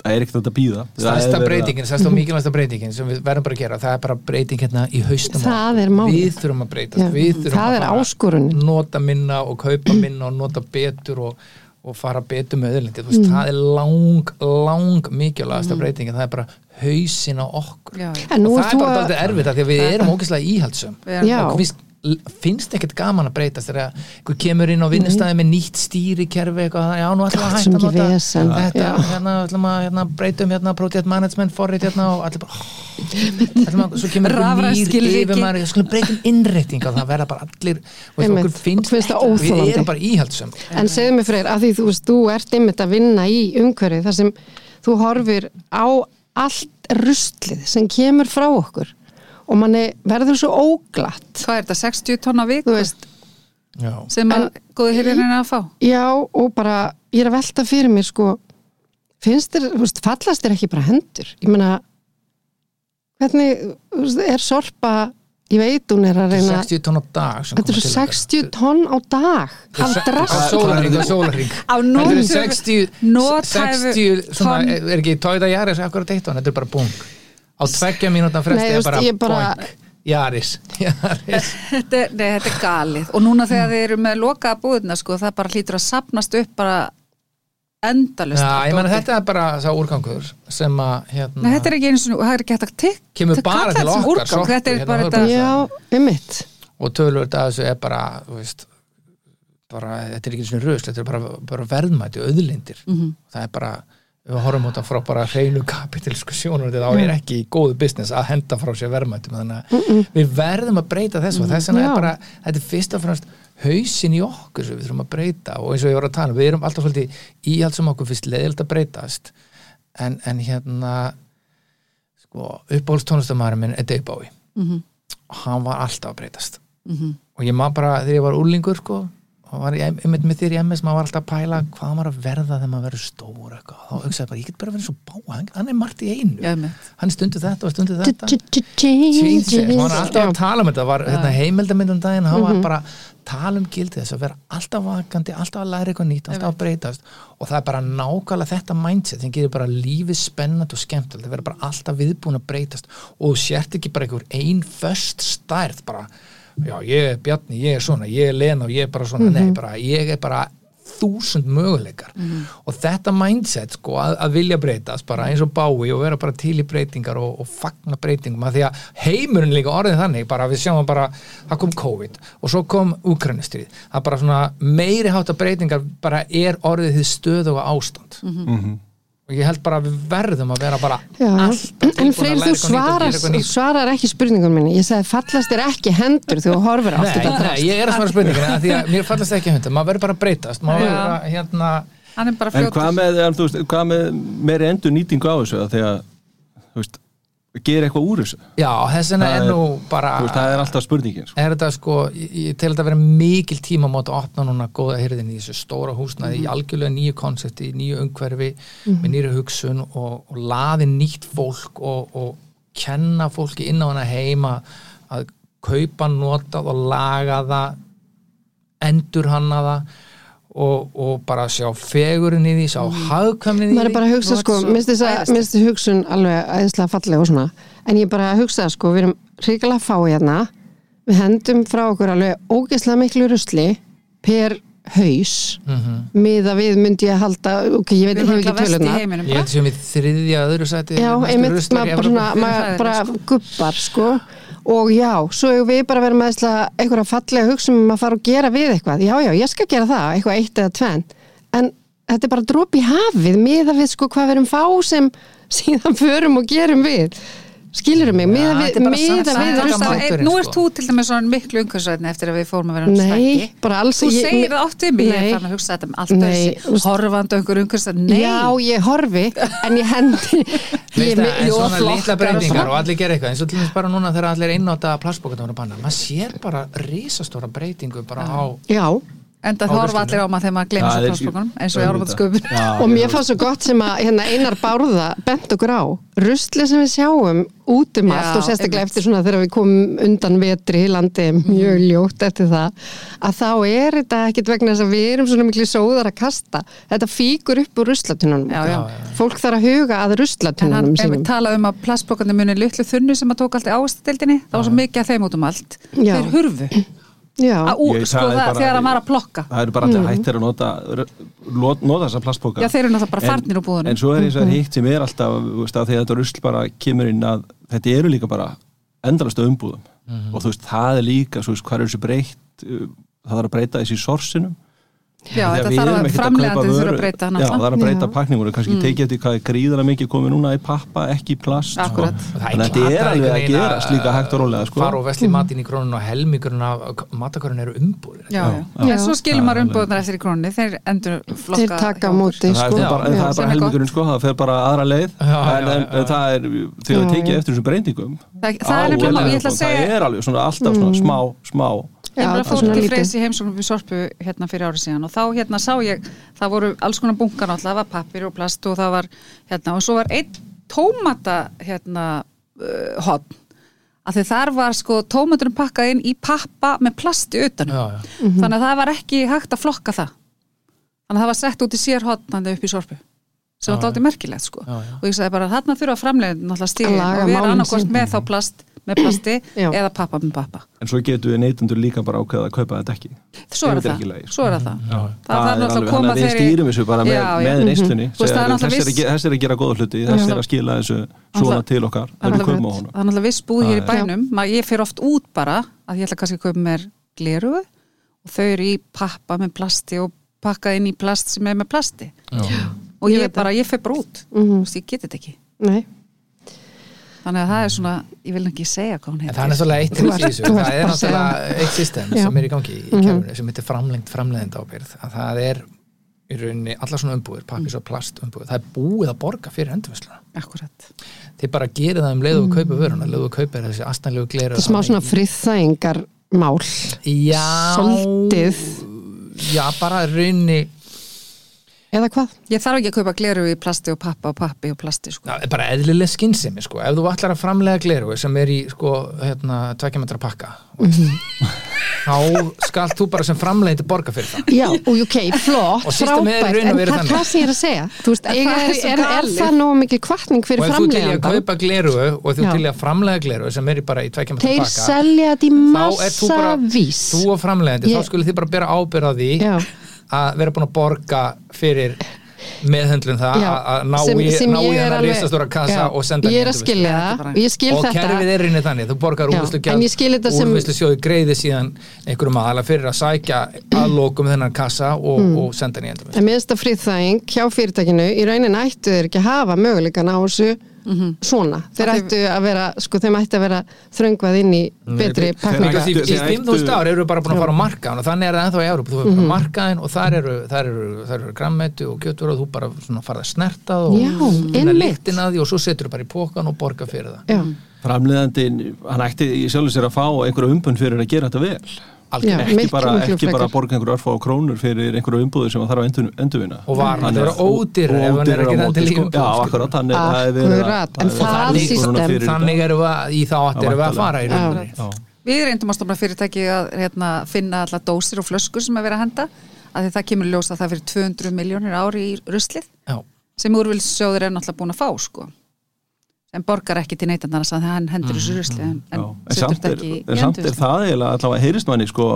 það er ekkert að býða Stærsta breytingin, stærsta og mikilvægsta breytingin sem við verðum bara að gera, það er bara breyting hérna í haustum. Við þurfum að breytast, Já, við þurfum það að er nota minna og kaupa minna og nota betur og, og fara betur með öðlindi, Mm. það er lang, lang mikilvægasta breytingin, það er bara hausin á okkur. Já, og það er bara að dálítið erfitt af því að við erum ógeðslega íhaldsum Við og finnst, finnst ekkert gaman að breytast þegar einhver kemur inn á vinnustæði með nýtt stýrikerfi eitthvað, já nú ætlum við að hætta að nota þetta, Já. hérna ætlum að hérna, breytum hérna project management forrið hérna og allir bara ætlum að, svo kemur nýr yfir maður, skulum breytum innrétting og það verða bara allir, Einmitt. okkur finnst, ekki- við erum bara íhaldsum En segðu mig freyr, að því þú veist, þú ert einmitt að vinna í umhverfið þar sem þú horfir á allt ruslið sem kemur frá okkur og manni verður svo óglatt. Hvað er þetta, 60 tonna vik þú veist, já. sem að hér er að fá? Já og bara ég er að velta fyrir mér sko finnst þér, þú veist, fallast þér ekki bara hendur? Ég meina hvernig, þú veist, er sorpa ég veit hún er að reyna 60 tonn á dag sem þetta okkar. 60 tonn á dag. Af drast á Á Þetta nothæfu 60, nothæfu 60 svona, tonn. er ekki Toyota Yaris akkurat eitt tonn, þetta er bara bung á tveggja mínútan fresti Nei, er bara, ég bara- boink. Yaris, Yaris þetta, er- nei, þetta er galið. Og núna þegar þið eru með lokaða búðina sko, það bara hlýtur að sapnast upp bara endalust meina þetta er bara sá úrgangur sem að hérna, Nei, þetta er ekki eins og það er ekki hægt að tikk Kemur bara til okkar, úrgang, sorpið, þetta er hérna bara á þetta einmitt. Og tölvöld að þessu er bara, þú veist bara, þetta er ekki svona röst þetta er bara, bara verðmæti, auðlindir. Mhm. það er bara, við horfum á frá bara hreinu kapitalsku sjónur þá er ekki í góðu business að henda frá sér verðmætum. Þannig að við verðum að breyta þessu og þess vegna er bara, þetta er fyrst og fremst hausin í okkur sem við þurfum að breyta. Og eins og ég voru að tala, um, við erum alltaf svolítið íhaldsum okkur fyrst leðilt að breytast. En, en hérna sko, uppáhaldstónustamæður minn er Dave Bowie. Mhm. og hann var alltaf að breytast. Mhm. og ég maður bara þegar ég var úrlingur sko, var ég einmitt með þér í MS maður var alltaf að pæla hvað maður að verða þegar maður verður stór eitthvað. þá hugsaði bara, ég get bara verið svo bá hann, hann er margt í einu, einmitt. hann stundu þetta og stundu þetta. Changes maður var alltaf að tala um þetta. Var hérna, heimildamindum daginn, hann Mhm. var bara tala um gildi þess að vera alltaf vakandi alltaf að læra eitthvað nýtt, alltaf að breytast. Og það er bara nákvæmlega þetta mindset sem gerir bara lífið spennandi og skemmtilegt. Það verður bara alltaf viðbúin að breytast. Og sért ekki bara einhver ein föst stærð bara, já ég er Bjarni ég er svona, ég er Lena og ég er bara svona nei, bara, ég er bara þúsund möguleikar. Og þetta mindset sko að, að vilja breytast bara eins og bái og vera bara til í breytingar og, og fagna breytingum að því að heimurinn líka orðið þannig bara við sjáum bara, það kom COVID og svo kom Ukrainistrið, það bara svona meiri hátta breytingar bara er orðið því stöðu og ástand og ég held bara að við verðum að vera bara Já, alltaf en Freyr, þú og svarar, ekki spurningun minni. Ég sagði fallast þér ekki hendur þegar þú horfir á þetta nei, drast. ég er að svara spurningina af því að mér fallast ekki hunda, maður verður bara að breytast. Maður verður bara hérna Hann er bara En hvað með, hvað með meiri endur nýtingu á þessu? Að þú veist, gera eitthvað úr þessu? Já, þess vegna er nú bara Þú veist, það er alltaf spurningin sko. er þetta sko, ég, ég tel þetta að vera mikil tíma mót að opna núna góða hyrðin í þessu stóra húsnaði í algjörlega nýju konsepti, í nýju umhverfi með nýju hugsun og, og laði nýtt fólk og, og kenna fólki inn á hana heima að kaupa notað og laga það endur hanna það og, og bara sjá fegurinn í því, sjá hagkvæmnin í maður er bara að hugsa sko, minnst þess að minnst þess hugsun alveg æðislega fallega og svona. En ég er bara að hugsa sko, við erum ríkilega fá hérna. Við hendum frá okkur alveg ógeðslega miklu rusli per haus. Miða við myndi ég að halda ok, ég veit ekki hefur ekki vest í töluna heiminum. Ég held sem við þriðja öðru sæti já, einmitt, maður bara, Hræðilegt, bara guppar sko og já, svo hefur við bara verið með einhverja fallega hugsun um að fara og gera við eitthvað. Já, já, ég skal gera það, eitthvað eitt eða tvenn en þetta er bara dróp í hafið miða við sko hvað við erum fá sem síðan förum og gerum við skilur mig, er bara miða við Nú ert sko. þú til dæmis svona miklu umhverfisvæðin eftir að við fórum að vera um stækki bara alls Þú segir það oft við mig, ég er fann að hugsa þetta um allt Nei, þessi á einhver umhverfisvæðin Nei, já, ég horfi en ég hendi en svona litla breytingar og allir gera eitthvað eins og til dæmis bara núna þegar allir einnóta plastbókarnar voru banna, maður sér bara risastóra breytingu bara á já, en horfa ruslinu. allir á maður þegar maður glemur svo plastbókunum eins og í Já, og mér fannst svo gott sem að hérna, einar bárða bent okkur á rusli sem við sjáum út um allt og sérstaklega eftir svona þegar við komum undan vetri í landi mjög ljótt eftir það að þá er þetta ekkit vegna þess að við erum svona miklu sóðar að kasta. Þetta fíkur upp úr já. fólk þarf að huga að En hann ruslatununum ef við sínum tala um að plastbókarnir muni litlu þunnu sem að tók alltaf ástældinni það var svo mikið að þeim út um allt. Já. þeir hurfu ú, Ég sko, það, þegar hann var að plokka. það eru bara allir hættir að nota nota þessa plastpóka Já, þeir eru náttúrulega bara farnir úr búðunum. en svo er eins og hitt sem er alltaf þú veist, að þetta rusl bara kemur inn að þetta eru líka bara endalast umbúðum. Og þú veist, það er líka svo veist, hvað er þessu breytt uh, það þarf að breyta þessi sorsinum Já, Því að þetta þarf að framlegandi þurfa að breyta Já, það er að breyta pakningur kannski mm. tekið eftir hvað er gríðara mikið komið núna í pappa, ekki í plast sko. Og Þannig að þetta er alveg að gerast líka hægt og rólega sko. fara og vesli matinn í krónun og helmingurinn af matakörun eru umbúðir Já, já. Já. En svo skilur Já, maður alveg. umbúðunar eftir í krónni þeir endur flokka þeir taka móti það er sko. bara, helmingurinn sko, það fer bara aðra leið en, það er Já, það tekið eftir þessum breytingum Ég alltaf bara fór til lítið. freys í heimsóknum við sorpu hérna fyrir árið síðan og þá hérna sá ég, það voru alls konar bunkan alltaf, það var pappir og plast og það var hérna og svo var einn tómata hérna uh, hotn að því þar var sko tómaturinn pakkað inn í pappa með plasti utanum Já, já. þannig að það var ekki hægt að flokka það þannig að það var sett út í sér hotnandi upp í sorpu sem var dálítið merkilegt sko Já, já. og ég sagði bara þarna þurfa framlegin Að laga og vera málin annarkvort sín. með þá plast með plasti eða pappa með pappa. En svo getur við neytendur líka bara ákveða að kaupa þetta ekki. Svo er er það, sko. svo er það. Já. það þarf náttúrulega koma þannig að við stýrum þessu bara með, veist, það er er, að er gera góða hluti þessi er að skila þessu svona til okkar það er þegar náttúrulega- er viss búð hér í bænum ég fer oft út bara að ég ætla kannski að kaupa mér gleru og þau eru í pappa með plasti og pakkað inn í plast sem er með plasti. Og Ég fer bara út. Mhm. Ég get þetta ekki. Nei. Þannig að það er svona, ég vil ekki segja hvað hún heitir. það er náttúrulega eitt ert það er náttúrulega eitt system. Mhm. sem er í gangi í kerfinu sem heitir framlengt framleiðenda ábyrð að það er í rauninni allar svona umbúðir, pappis og plast umbúðir það er búið að borga fyrir endurvisluna akkurat. Þið bara gerir það um leiðu að kaupa vöruna. Leiðu að kaupa þessi astanlegu gleru þetta er smá svona friðþægingar mál Já Soldið. já, bara raunni eða hvað? Ég þarf ekki að kaupa gleru í plasti og pappa og pappi og plasti sko. Já, bara eðlileg skynsemi sko. ef þú ætlar að framlega gleru sem er í sko, hérna, tvekkjametra pakka Mhm. þá skalt þú bara sem framlegindi borga fyrir það Já, og ok, flott, Og systemið er raun og en er þannig. það sem ég er að segja Þú veist, En er, það er er, það nóg mikil kvartning og fyrir ef þú til í að kaupa gleru og þú til í að framlega gleru sem er í bara í tvekkjametra Þeir pakka þá er þú bara þú og framlegandi, Ég- þá að vera búin að borga fyrir meðhöndlun það að ná sem- í, sem ná í hennar risastóra kassa Já, og senda Ég er henni það. og ég skil og þetta. kerfið er rinni þannig, þú borgar þetta sem- úrvinnslu sjóði greiði síðan einhverjum aðala fyrir að sækja að lokum þennan kassa og, Mm. og senda henni endur En mér finnst það friðþæging hjá fyrirtækinu. Í raunin ættu þeir ekki að hafa möguleikan á þessu svona. Þeir Af því- ættu að vera, sko, þeim ættu að vera þröngvað inn í betri þeir- pakninga. þeir- í, í þeir 5.000 ættu- ár eru bara búin að fara á markaðan og þannig er það ennþá í Európa, þú fyrir bara markaðin og þar eru, þar eru, þar eru grammetu og kjötur og þú bara svona farið að snerta það og einmitt. lyktina því og svo setur þú bara í pókan og borga fyrir það. Já, framleiðandinn, hann ætti í sjálfur sér að fá einhverja umbund fyrir að gera þetta vel Já. ekki bara, bara borga einhverju örfá krónur fyrir einhverju umbúður sem það þarf að endur, endurvinna Og Þannig vera að- ódýrari ef hann er ekki á í sko. umbúðum, Já, akkurat, þannig að það er að- það að þannig erum við að, í þá átt erum við að fara í rauninni. Við reyndum að stofna fyrirtæki að hérna, finna alla dósir og flöskur sem er verið að henda að því það kemur í ljós að það fyrir 200 miljónir ári í ruslið sem úrvilsjóður er náttúrulega búin að fá sko. Sem borgar ekki til neytandana þannig að hann hendur þessu en, Já, en en setur samt er, en samt er það eiginlega allavega heyrist manni sko,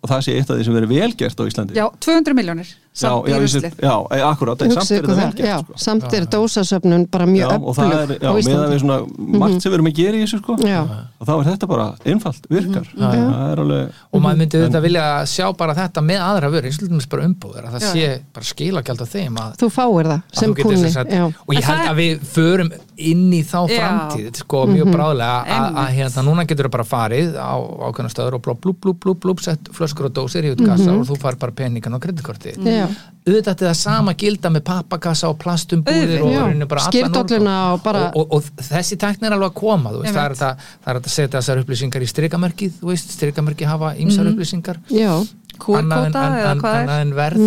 og það sé eitt af því sem verið velgert á Íslandi. Já, 200 miljónir samt já, í ruslið já, e, akkurat, en samt er þetta það. velgert Já, sko. samt er dósasöfnun bara mjög Já, og það er, öflug já, á með að Íslandi. við svona margt sem við erum að gera í þessu sko. Og þá er þetta bara einfalt, virkar. Það er alveg og maður myndi þetta vilja sjá bara þetta með aðra vöru, eins og til dæmis bara umbúður að það sé bara skilagjald á þeim að, Þú fáir það að sem kunni. og ég held að við förum inn í þá framtíð sko mjög bráðlega að, hérna núna getur það bara farið á ákveðna stöður og blú blú blú blú blú sett flöskur og dósir í út kassa og þú far bara peningan á kreditkorti. Auðvitað ætti það sama gilda með pappakassa og plastumbúðir og, skyrdolluna og bara- og, og, og þessi tækni er alveg að koma veist, það, er þetta, það er hægt að setja þessar upplýsingar í veist, strikamerki hafa ýmsar upplýsingar. Já, QR-kóta eða hvað er? annað en verð.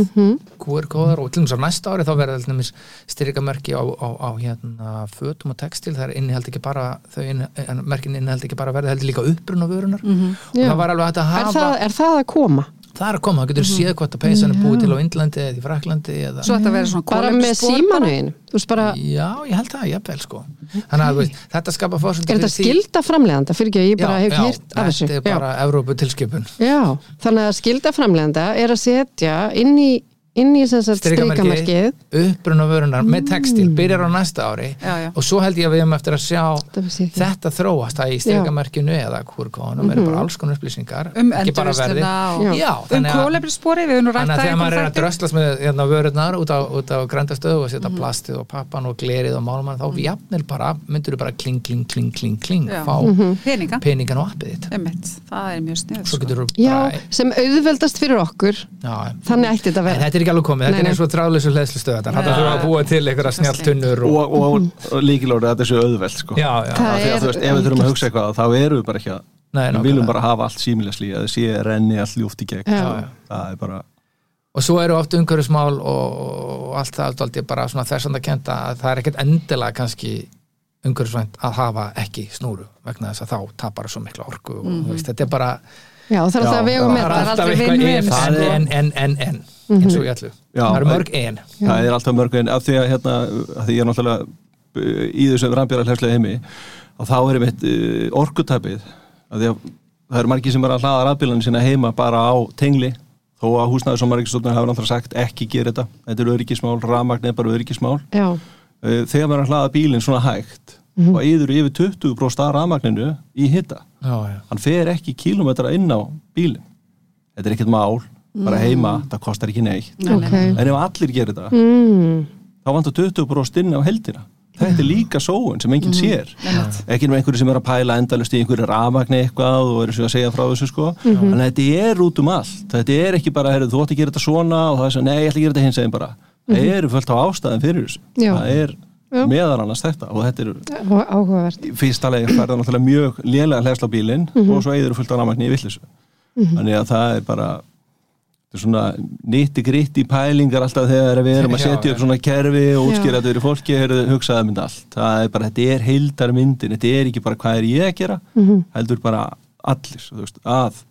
QR-kóðar og til dæmis á næsta ári þá verða til dæmis styrikamerki á, á, á hérna fötum og textil, það er innihald ekki bara þau inn, merkin innihald ekki bara verði heldur líka uppruna vörunar og Já. það var alveg að er hafa það, er það að koma? Það er að koma, það getur séð hvort að peysan er búið til á Indlandi eða í Fraklandi eða Svo þetta verður svona Bara með símanuðin? Bara, Já, ég held það, jafnvel sko Þannig að veist, þetta skapa fórsöndu er þetta skilda framleganda? Fyrir ekki, ég bara hef hýrt af þessu. Þetta er bara Evrópu tilskipun Já, þannig að skilda framleganda er að setja inn í, inn í sem sagt strikamerkið. uppruna vörunar með textil, byrjar á næsta ári Já, já. og svo held ég að við hefum eftir að sjá þetta þróast að í strikamerkinu eða hvurkóðunum eru bara alls konar upplýsingar um ekki bara verði. endurvisluna og Já. Já, um að- kólefnisspori, Þannig að þegar maður er að dröslast með hérna, vörurnar út á, á græntastöðu og Mhm. setja plastið og pappan og glerið og málmann þá jafnir bara, myndur þú bara kling, kling, kling, kling, kling fá peninga, peningan á appið þitt. Það er mjög snið bara sem auðveldast fyrir okkur. Þannig ætti þetta að vera. Þetta er ekki alveg komið, þetta er eins og þráðleysu hlæðslustöð þetta. Já. þurfa að búa til einhverja snjáltunnur og, og, og, og líkilórið að þetta sé auðvelt sko. já, já, Það Af því að er þú veist, ef við þurfum að hugsa eitthvað þá erum við bara ekki að Nei, við viljum bara hafa allt símilegsli að það sé renni allt ljúft í gegn. Það er bara og svo eru oft umhverfismál og, og allt það allt, allt bara svona þessand að kenda að það er ekkert endilega kannski umhverfisvænt að hafa ekki snúru vegna þess að þá tapar svo mikla orku og þú veist, þetta er bara Já, það er alltaf að vega með það er aldrei en, Það er- en, en, en, en, eins og ég ætlu það eru mörg en. Það er alltaf mörg en. Af því að, hérna, að því ég er náttúrulega uh, í þessu rambjara hlæslega heimi og þá er einmitt uh, orkutæpið að því að það eru margir sem er að hlaða rafbílanir sína heima bara á tengli þó að húsnæður sem margir hafa náttúrulega sagt ekki gera þetta, þetta er öryggismál rafmagn er bara öryggismál. Já, Uh, þegar maður er að hlaða bílinn svona hægt og yður yfir 20% af rafmagninu í hitta, hann fer ekki kílómetra inn á bílinn. Þetta er ekkert mál, bara heima það kostar ekki neitt. Ok en ef allir gerir þetta, mm, þá vantar 20% inn á heldina þetta er líka sóun sem enginn sér. Ekki með einhverju sem er að pæla endalust í einhverju rafmagni eitthvað og eru svo að segja frá þessu sko. En þetta er út um allt. Þetta er ekki bara, heyrðu, þú átt að gera þetta svona og það er svo, nei, ég ætla að gera þetta hins eginn bara. Það eru fullt á ástæðin fyrir þessu. Já. það er. Meðan annars þetta og þetta er áhugavert. fyrsta leið færða náttúrulega mjög lélega hlæsla bílinn og svo eigður fullt á rafmagni í villisu þannig að það er bara þetta er svona nýtti gritti pælingar alltaf þegar við erum að setja upp svona kerfi og útskýra þetta fyrir fólki heyrðu, hugsaði mynd allt, það er bara, þetta er heildar myndin, þetta er ekki bara hvað er ég að gera Mhm. heldur bara allir þú veist, að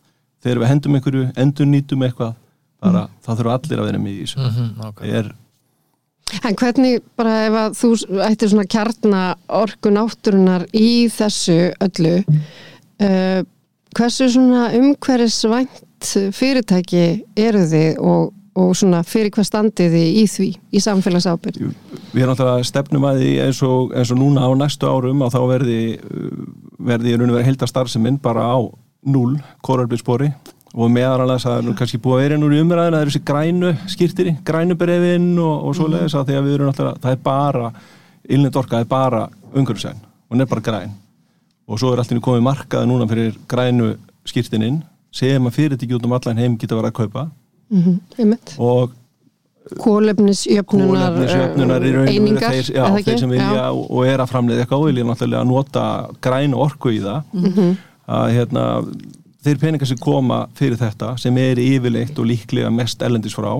þegar við hendum einhverju endur nýtum eitthvað bara, þá þurfa allir að vera með í þessu. Mhm, nákvæmlega. er, En hvernig bara ef að þú ættir svona kjarna orku náttúrunar í þessu öllu uh, hversu svona umhverfisvænt fyrirtæki eru þið og, og svona fyrir hvað standið þið í því í samfélagsábyrð? við erum alltaf stefnum að því eins og, eins og núna á næstu árum að þá verði verði í raun og verið heildar starfseminn bara á null korarbyrspori og að það er nú kannski búið að vera nú í umræðin að það er þessi grænu skýrtiri, grænu brefin og, og svo leiðis að því að við erum alltaf, það er bara innlend orka, það er bara umhverfisæn og hún er bara græn. Og svo er alltaf komið markaði núna fyrir grænu skýrtinin sem að fyrirtæki út um allan heim geta verið að kaupa. Mm -hmm, og Kólefnisjöfnunar, einingar þeir, já, þeir sem vilja og, er að framleiða eitthvað og vilja náttúrulega nota græna orku í það. Mhm. að hérna þeir peningar sem koma fyrir þetta sem er yfirleitt og líklega mest ellendis frá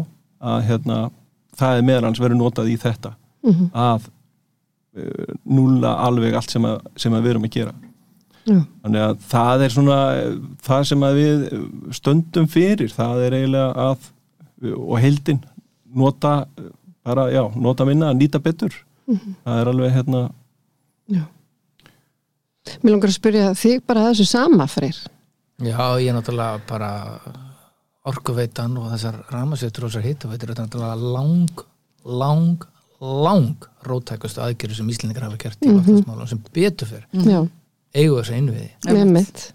að hérna það er meðalans verið notað í þetta Mhm. að uh, núla alveg allt sem, að, sem að við erum að gera Já. þannig að það er svona eh, það sem að við stöndum fyrir það er eiginlega að og heildin nota eh, bara, já, nota minna að nýta betur það er alveg hérna Mér langar að spyrja þig bara að þessu sama freyr. Já, ég er náttúrulega bara orkuveitan og þessar ramasveitur og þessar hitaveitur er náttúrulega lang, lang, lang rótækustu aðgerður sem Íslendingar hafa gert í Mhm. loftslagsmálum sem betur fyrir Já, eigu þessa innviði. með mitt.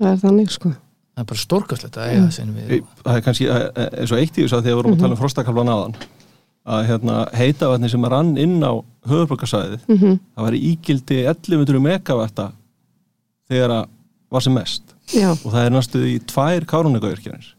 Það er þannig sko. Það er bara stórkastlegt að eiga þessa innviði. það er kannski eh, eh, eins og eitt í þess að því að við vorum að tala um frostakaflan aðan að hérna heitavatni sem rann inn á höfuborgarsæðið Mm það var í ígildi 1100 megavatta þegar að var sem mest Já, og það er næstuð í tvær kárunagavirkjanir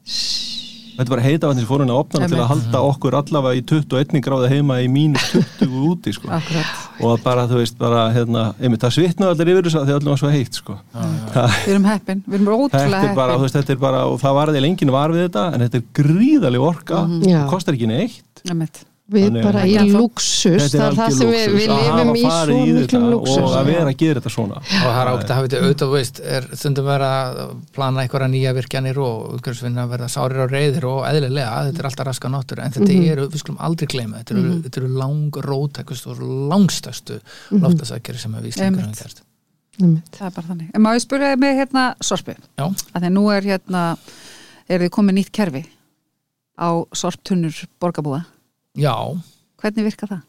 þetta var heitavatni sem fór henni að opna til að halda okkur allavega í 21 gráði heima í mínus 20 úti sko. Akkurat. og að bara þú veist bara hérna, einmitt það svitnaði allir yfir þess að því allir var svo heitt sko. Við erum heppin, við erum ótrúlega er bara, heppin. veist, þetta er bara og það var því lengin var við þetta en þetta er gríðaleg orka Já. og kostar ekki neitt Einmitt. Við Þannig- bara í luxus. þetta Það er það sem við, við lifum í svo miklum luxus. og að vera að gera þetta svona og það er ágætt að hafa þetta auðvitað, þú veist, er stundum vera að plana einhverja nýja virkjanir og umhverfisvinna að verða sárir á reyðir og eðlilega, þetta er alltaf raska náttúru en þetta Mhm. eru, við skulum aldrei gleyma þetta eru, þetta eru lang rótækust og langstæstu Mhm. loftasækjari sem við höfum gert Einmitt. Það er bara þannig. En má ég spyrja þig með hérna sorpi? Já, Að því nú er hérna, er þið komið nýtt kerfi á sorptunnur borgarbúa. Já Hvernig virka það?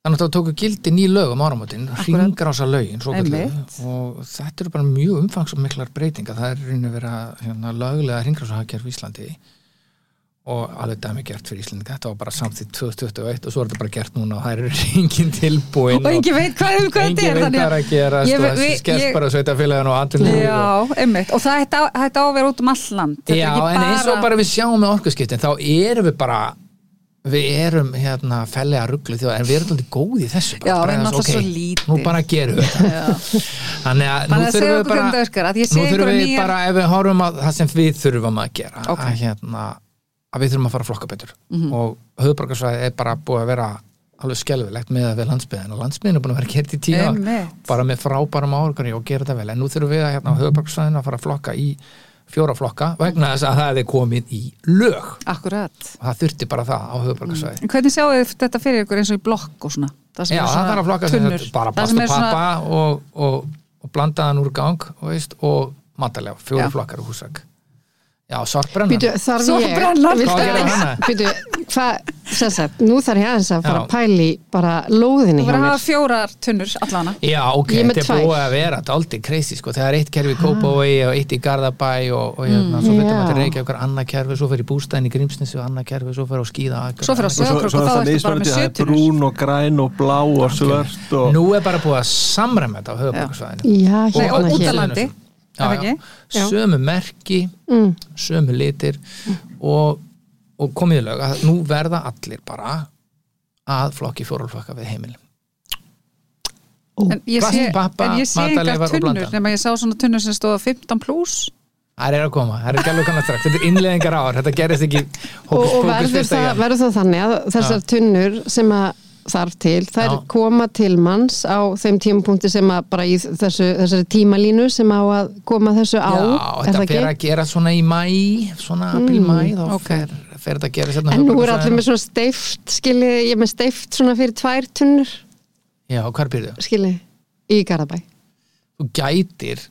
Þannig að það tóku gildi ný lög um áramótin, Akkúrat. hringrása lögin og þetta eru bara mjög umfangsmiklar breytingar, það er reyni að vera hérna, löglega hringrása hagkerf í Íslandi og alveg dæmi gert fyrir Íslandi, þetta var bara samþýtt 2021 og svo er þetta bara gert núna og það er engin tilbúin Og engin veit hvað, hvað þetta er. þannig að gera Ég- við- ég- bara sveitafélagin og atvinnulífið og-. Og það hætti á, hætti á að vera út um all land. Þetta er Já, en eins og bara við sjáum með orkuskiptin þá erum við bara við erum hérna fellega rugglu þjóð en við erum alltaf góð í þessu bara, Já, bara við erum aðeins, alltaf svo ok, lítil. nú bara gerum við þannig að nú þurfum við bara sé nú þurfum við nýjar- bara ef við horfum að það sem við þurfum að gera Ok. að, hérna, að við þurfum að fara að flokka betur. Mhm. og höfuborgarsvæði er bara búið að vera alveg skelfilegt með að við landsbyðin og landsbyðin er búin að vera gert í tíu bara með frábærum áhugari og gera þetta vel. En nú þurfum við að hérna, á höfuborgarsvæðinu að fara að flokka í fjóra flokka vegna þess að það er komið í lög. Akkurat. og það þurfti bara það á höfuborgarsvæði En hvernig sjáu þetta fyrir ykkur eins og í blokk og svona? Það Já, er það þarf að flokka sem þetta bara plast og er pappa og, og, og blandaðan úr gang og, veist, og matalega, fjóra flokkar og húsag Já, sorpbrennan. Býtu, þarf Svo ég brennan. viltu- Hvað gerir hana? Býtu, hvað, sem sagt, nú þarf ég aðeins að fara að pæli bara lóðinni Þú hjá verður að mér. hafa fjórar tunnur allana. Já, ok, er þetta er búið að vera dálítið crazy, sko, þegar eitt kerfi í Kópavogi og eitt í Garðabæ og, og hérna, svo fyrir maður til Reykjavík og annað kerfi, svo fyrir í bústæðin í Grímsnesi og annað kerfi, svo fyrir á skíða Svo fer að og svo, Sauðárkrók svo og er þá það ertu bara með það er sjötunur. brún og græn og blá og svört og Nú er bara búið að samræma þetta á höfuborgarsvæðinu Já, og. Já, Er sömu merki Mm. sömu litir og, og komið í lög að nú verða allir bara að flokki fjórulflokka við heimilin. En ég sé, pappa, en ég sé engar og tunnur nema ég sá svona tunnur sem stóða 15 pluss Það er að koma, það er ekki alveg kannar strax Þetta er innleðingar ár, þetta gerist ekki og, hókus og pókus verður, fyrsta það, jan. verður það þannig að þessar tunnur sem að þarf til, þær Já. koma til manns á þeim tímapunkti sem að bara í þessu, þessari tímalínu sem á að koma þessu á. Já, þetta fer að gera svona í mæ svona apríl-mæ þá ok. fer, fer þetta að gera hérna En nú er allir með svona steift skilji, ég er með steift svona fyrir tvær tunnur. Já, hvar byrðu? skilji, í Garðabæ. Þú gætir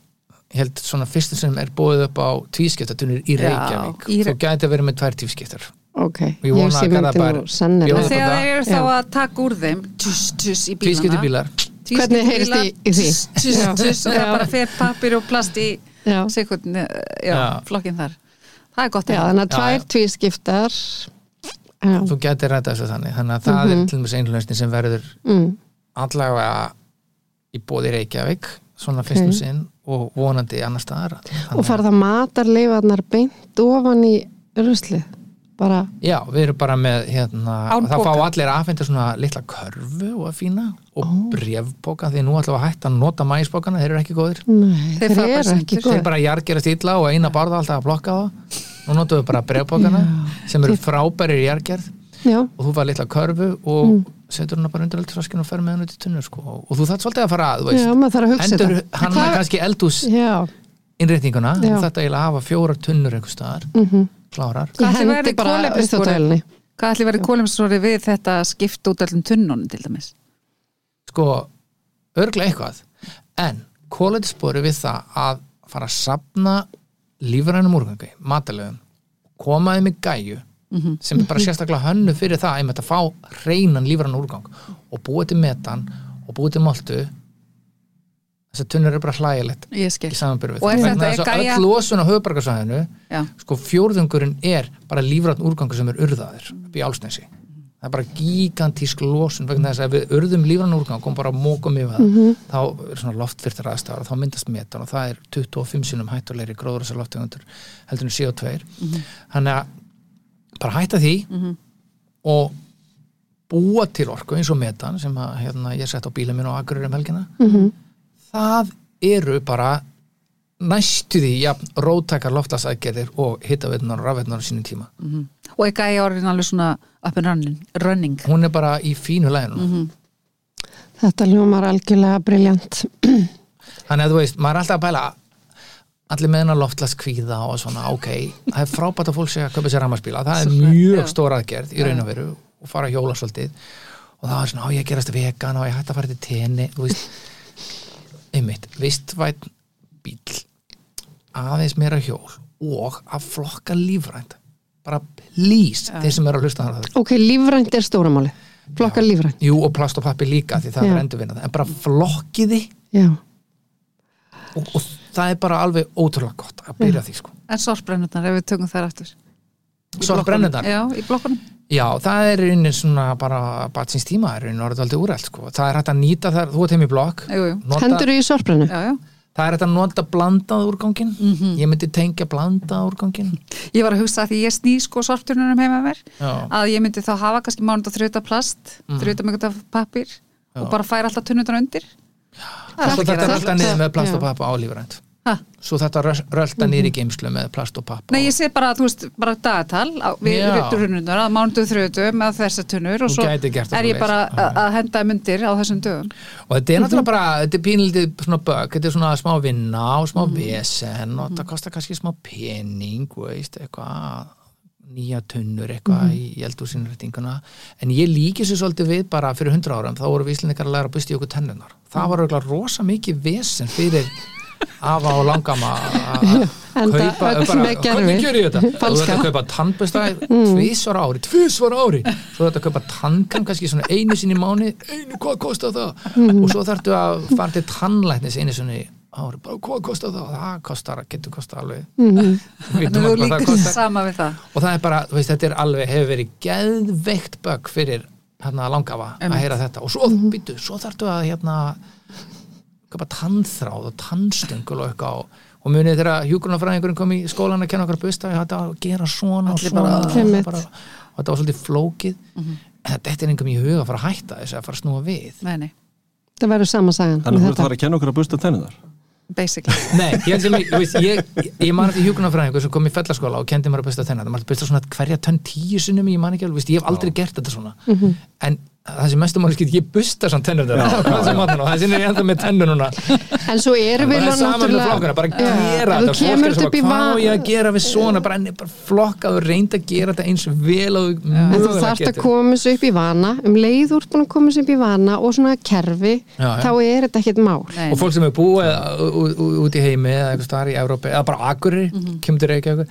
held svona fyrstu sem er búið upp á tvískiptatunir í Já, Reykjavík. í Re- þú gæti verið með tvær tvískiptar ok, Ég sé að myndi Garðabær- nú sennilega. Ég vona Þegar það. þeir eru þá að taka úr þeim tuss, tuss í bílana. Hvernig heyrist því? Já. tuss og það Já. bara fer pappir og plast í Já. sekund, já, flokkin þar. Það er gott Já, þannig að tvær tvískiptar. Þú gæti ræta þessu þannig. Þannig að það er til og með einlösni sem verður mm, allavega í bóði Reykjavík svona fyrstum sinn og vonandi annar staðar. Og fara það matarleifarnar beint ofan í ruslið bara, Já, við erum bara með hérna, það fá allir aðfenda svona litla körfu og að fína og brefbóka því nú við að hætta að nota mæsbókana, þeir eru ekki góðir. Nei, Þeir þeir eru ekki sundur. þeir bara jargerast illa og eina barða alltaf að blokka það nú notum við bara brefbókana sem eru frábærir jargerð Já, og þú fær litla körfu og setur hana bara undir eldursaskinu og fer með hann út í tunnur sko. og þú þarf svolítið að fara að, já, að hugsa endur þetta. hann kannski eldús Já. þetta eiginlega að hafa fjórar tunnur einhver staðar, mhm klárar Hvað ætli kolefnisspori? ristótölunni Hvað ætli verið kólumsvori við þetta að skipta út öllum tunnunum til dæmis? sko, örglega eitthvað en kólætisspori við það að fara að sapna lífrænum úrgangi, matalegum koma þeim í gæju sem er bara sérstaklega hönnu fyrir það að fá hreinan lífrænan úrgang og búið til metan og búið til moltu þess að tunnur er bara hlægilegt Ég skil. í er Vegna þess að er gæja- öll losun á höfubarkasvæðinu Já, sko fjórðungurinn er bara lífræn úrgangur sem er urðaður upp í álsnesi það er bara gigantísk losun vegna þess að ef við urðum lífræn úrgang og bara mókum yfir það þá er svona loftfyrtir aðstæður og þá myndast metan og það er 25 sinum hættulegri gróður þessar lofttegundur heldur en CO2 þannig að bara hætta því og búa til orku eins og metan sem að hérna, ég sett á bílum minn og agurir um helgina það eru bara næstu því ja, róttakar loftlasækgerðir og hittaveitunar og rafveitunar á sínum tíma. Og ekki að ég orðin alveg svona up and running, running. hún er bara í fínu læginu Mhm. Þetta ljómar algjörlega briljant þannig að þú veist, maður er alltaf að bæla allir með hennar loftlaskvíða og svona, ok, það er frábært að fólk sé að köpa sér rammarspíla, það er mjög já. stór aðgerð í raun og veru og fara að hjóla svolítið. Og það er svona, á ég að gerast vegan og ég hætti að fara til tenni, þú veist einmitt, vistvæn bíl aðeins meira hjól og að flokka lífrænt. Bara please, þeir sem eru að hlusta Ok, lífrænt er stóramáli Flokkar lífrænt. Jú, og plast og pappi líka því það Já. er endurvinnað, en bara flokkiði Já, og, og það er bara alveg ótrúlega gott að byrja því sko. En sorpbrennurnar, ef við tökum þær aftur. Blokkunum. Já, í blokkunum. Já, það er raunin svona bara batsins tíma er raunin orðið aldrei úrælt sko. það er hægt að nýta þar, þú ert heim í blokk hendur í sorprennu Já, já. það er hægt að nota blandað úrgangin Mhm. ég myndi tengja blandað úrgangin Ég var að hugsa að því ég sný sko sorpturnunum heima mér Já, að ég myndi þá hafa kannski mánuð að þrjóta plast, mm. þrjóta með eitthvað pappir og bara færa alltaf tunnutan undir. Það svo er það. niður með plast Já. og pappa álífrænt Ha? svo þetta rölda niður í geimslu með plast og pappa Nei, ég sé bara, þú veist, bara dagatal á- við Já. rutturunnunar að mánuðu þrjótu með þessar tunnur og svo er ég bara að henda myndir á þessum dögum. og þetta er náttúrulega bara, þetta er pínlítið svona bögg, þetta er svona smá vinna og smá vesen og þetta kostar kannski smá pening, veist, eitthvað nýja tunnur eitthvað í eldúsinrætinguna en ég líki sér svolítið við bara fyrir hundra árum þá voru við íslendingar að læra að busti okkur tennunar það var rosa mikið vesen fyrir afa og langama að kaupa bara, hvernig gjör ég þetta? þú Falska. þetta að kaupa tannbesta tvísvar á ári, tvísvar á ári. Svo þetta að kaupa tannkam kannski svona einu sinni mánu, einu hvað kostar það? Og svo þarftu að fara til tannlæknis einu sinni ári, bara hvað kostar það? Það kostar, getur kostar alveg. Mhm. Þú hvað það kostar. Sama við það. og það er bara, þú veist, þetta er alveg hefur verið geðveikt bögg fyrir hérna langafa að heyra þetta. Og svo, mm. býtu, svo þarftu að hérna köpa tannþráð og tannstöngul og eitthvað og, og munið þegar hjúgrunafræðingurinn kom í skólan að kenna okkur að busta, ég hætti að gera svona og svona bara- og, bara, og þetta var svolítið flókið. En þetta er einhverjum í huga að fara að hætta þess að fara að snúa við. Nei, nei. Það verður sama sagan. Þannig að þú ert að fara að kenna okkur að busta basically. Nei, ég held sem ég, ég, ég, man eftir hjúkunarfræðingu sem kom í fellaskóla og kendi mér að busta tenna það maður busta svona hverja tönn tíu sinnum ég man ekki alveg, ég hef aldrei gert þetta svona. En það sem mestum máli skilt ég busta samt tennur og það sinni ég enda með tennur núna. En svo erum við bara saman með flokkuna, bara gera þetta fólk kemur er svo upp í bara, hvað á ég að gera við svona? Bara, bara flokka og reynda að gera þetta eins vel og þú En þú þarft að koma þessu upp í vana. Um leið úr búin að koma þessu upp í vana og svona kerfi, Já, já. þá er þetta ekkert mál. Nei, og fólk sem er búið ú- út í heimi eða eitthvað starf í Európa eða bara Akureyri, Mhm. kemur til Reykjavík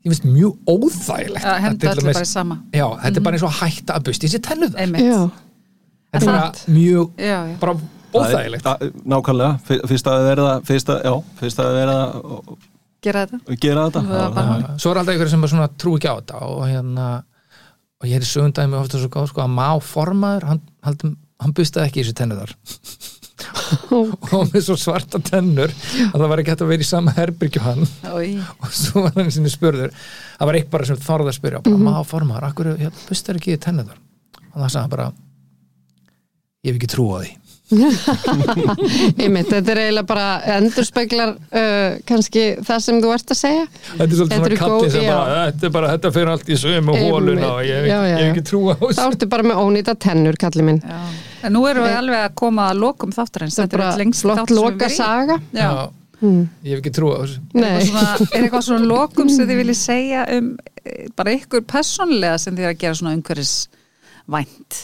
ég finnst mjög óþægilegt að að henda allir bara í sama. Já, þetta er bara eins og að hætta að busti þessi tennuð þetta er bara mjög, já, já. bara óþægilegt Það er- Nákvæmlega, fyr- fyrst að verða fyrst að, já, fyrst að verða að gera þetta. gera þetta. Bara- svo er alltaf einhverjum sem trú ekki á þetta og hérna og ég er í sögundæmi ofta svo góð sko að má formaður hann, hann, hann bustaði ekki í þessu tennuðar og með svo svarta tennur að það var ekki hægt að vera í sama herbyrgju hann. Og svo var hann sinni spurður það var eitt bara sem þorði að spyrja bara, má formaður, akkur hérna, bustar ekki í tennuðar og það sagði hann bara ég hef ekki trú á því. Einmitt, þetta er eiginlega bara endurspeglar uh, kannski það sem þú ert að segja. Þetta er svolítið Þetta svona kalli sem bara þetta, er bara, þetta fyrir allt í sömu hóluna og ég hef ég ekki trú á þá þessu. Ertu bara með ónýta tennur, kalli minn. Já. En nú erum við alveg að koma að lokum þáttarins. Það er bara lengst flott loka saga Já. Hmm. ég hef ekki trú á þessu. Er eitthvað svona, er eitthvað svona lokum sem þið viljið segja um eh, bara ykkur personlega sem þið er að gera svona umhverfis vænt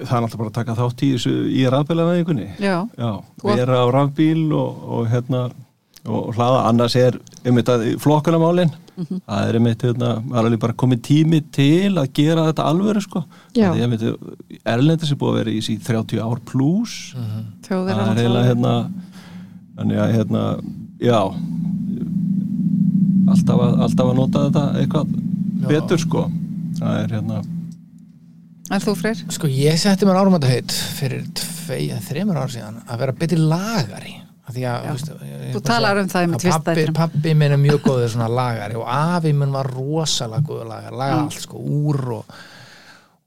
það er náttúrulega bara að taka þátt í þessu í rafbílavæðingunni. Já, Já, vera á rafbíl og, og hérna og hlaða, annars er um þetta flokkunamálin Mhm. það er um þetta, hérna, það er alveg bara komið tími til að gera þetta alvöru sko. Já. Það er um þetta, Erlendis er búið að vera í þessi 30 ár pluss þjóðir það er eiginlega hérna þannig að hérna, já alltaf að, alltaf að nota þetta eitthvað betur sko. Það er hérna. En þú freyr? Sko ég setti mér árumandaheit fyrir tvei eða þreymur ár síðan að vera betri lagari Þú talar um það pappi, pappi minn er mjög góður svona lagari og afi minn var rosalega góður lagari lagari Mm. allt sko, úr og,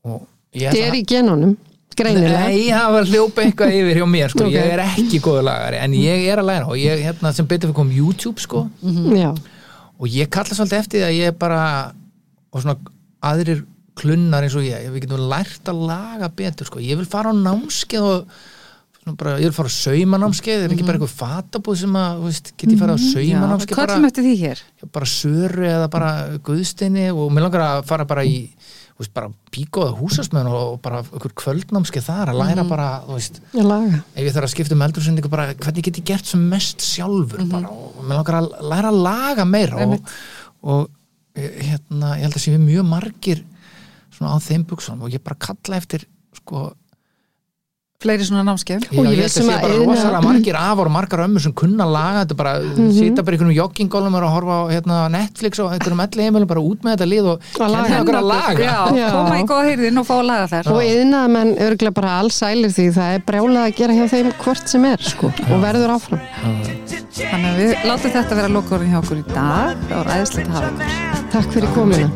og ég þetta er í genunum greinilega Nei, það var hljópa eitthvað yfir hjá mér sko. Ok. ég er ekki góður lagari en ég er að læra og ég, hérna, sem betur fyrir kom YouTube sko Já, og ég kalla svolítið eftir því að ég bara og svona aðrir klunnar eins og ég, við getum lært að laga betur sko, ég vil fara á námskeið og bara, ég vil fara á saumanámskeið er ekki bara eitthvað fatabúð sem að veist, get ég fara á Já, saumanámskeið bara, bara söru eða bara guðsteini og mér langar að fara bara í þú veist, bara bíkóða húsasmöðun og bara einhver kvöldnámskeið þar að læra bara, þú veist, ef ég þarf að skipta um eldursendingu bara hvernig get ég gert sem mest sjálfur bara, og mér langar að læra að laga meira og, og eh, hérna, ég held að sé við mjög margir svona á þeim buksunum og ég bara kalla eftir sko, fleiri svona námskeið Og ég held viss að um rosalega margir af og margar ömmur sem kunna laga þetta bara, sita bara í einhverjum joggingólum og horfa á hérna, Netflix og einhverjum elli heimilum bara út með þetta lið og kenna okkur að laga Já, Já. koma í góða heyrðin og fá að laga þær og yðnaða menn örgulega bara alls sælir því það er brjálað að gera hjá þeim hvort sem er sko og verður áfram Þannig að við látum þetta vera lokurinn hjá okkur í dag Það var æðislegt að hafa ykkur Takk fyrir komuna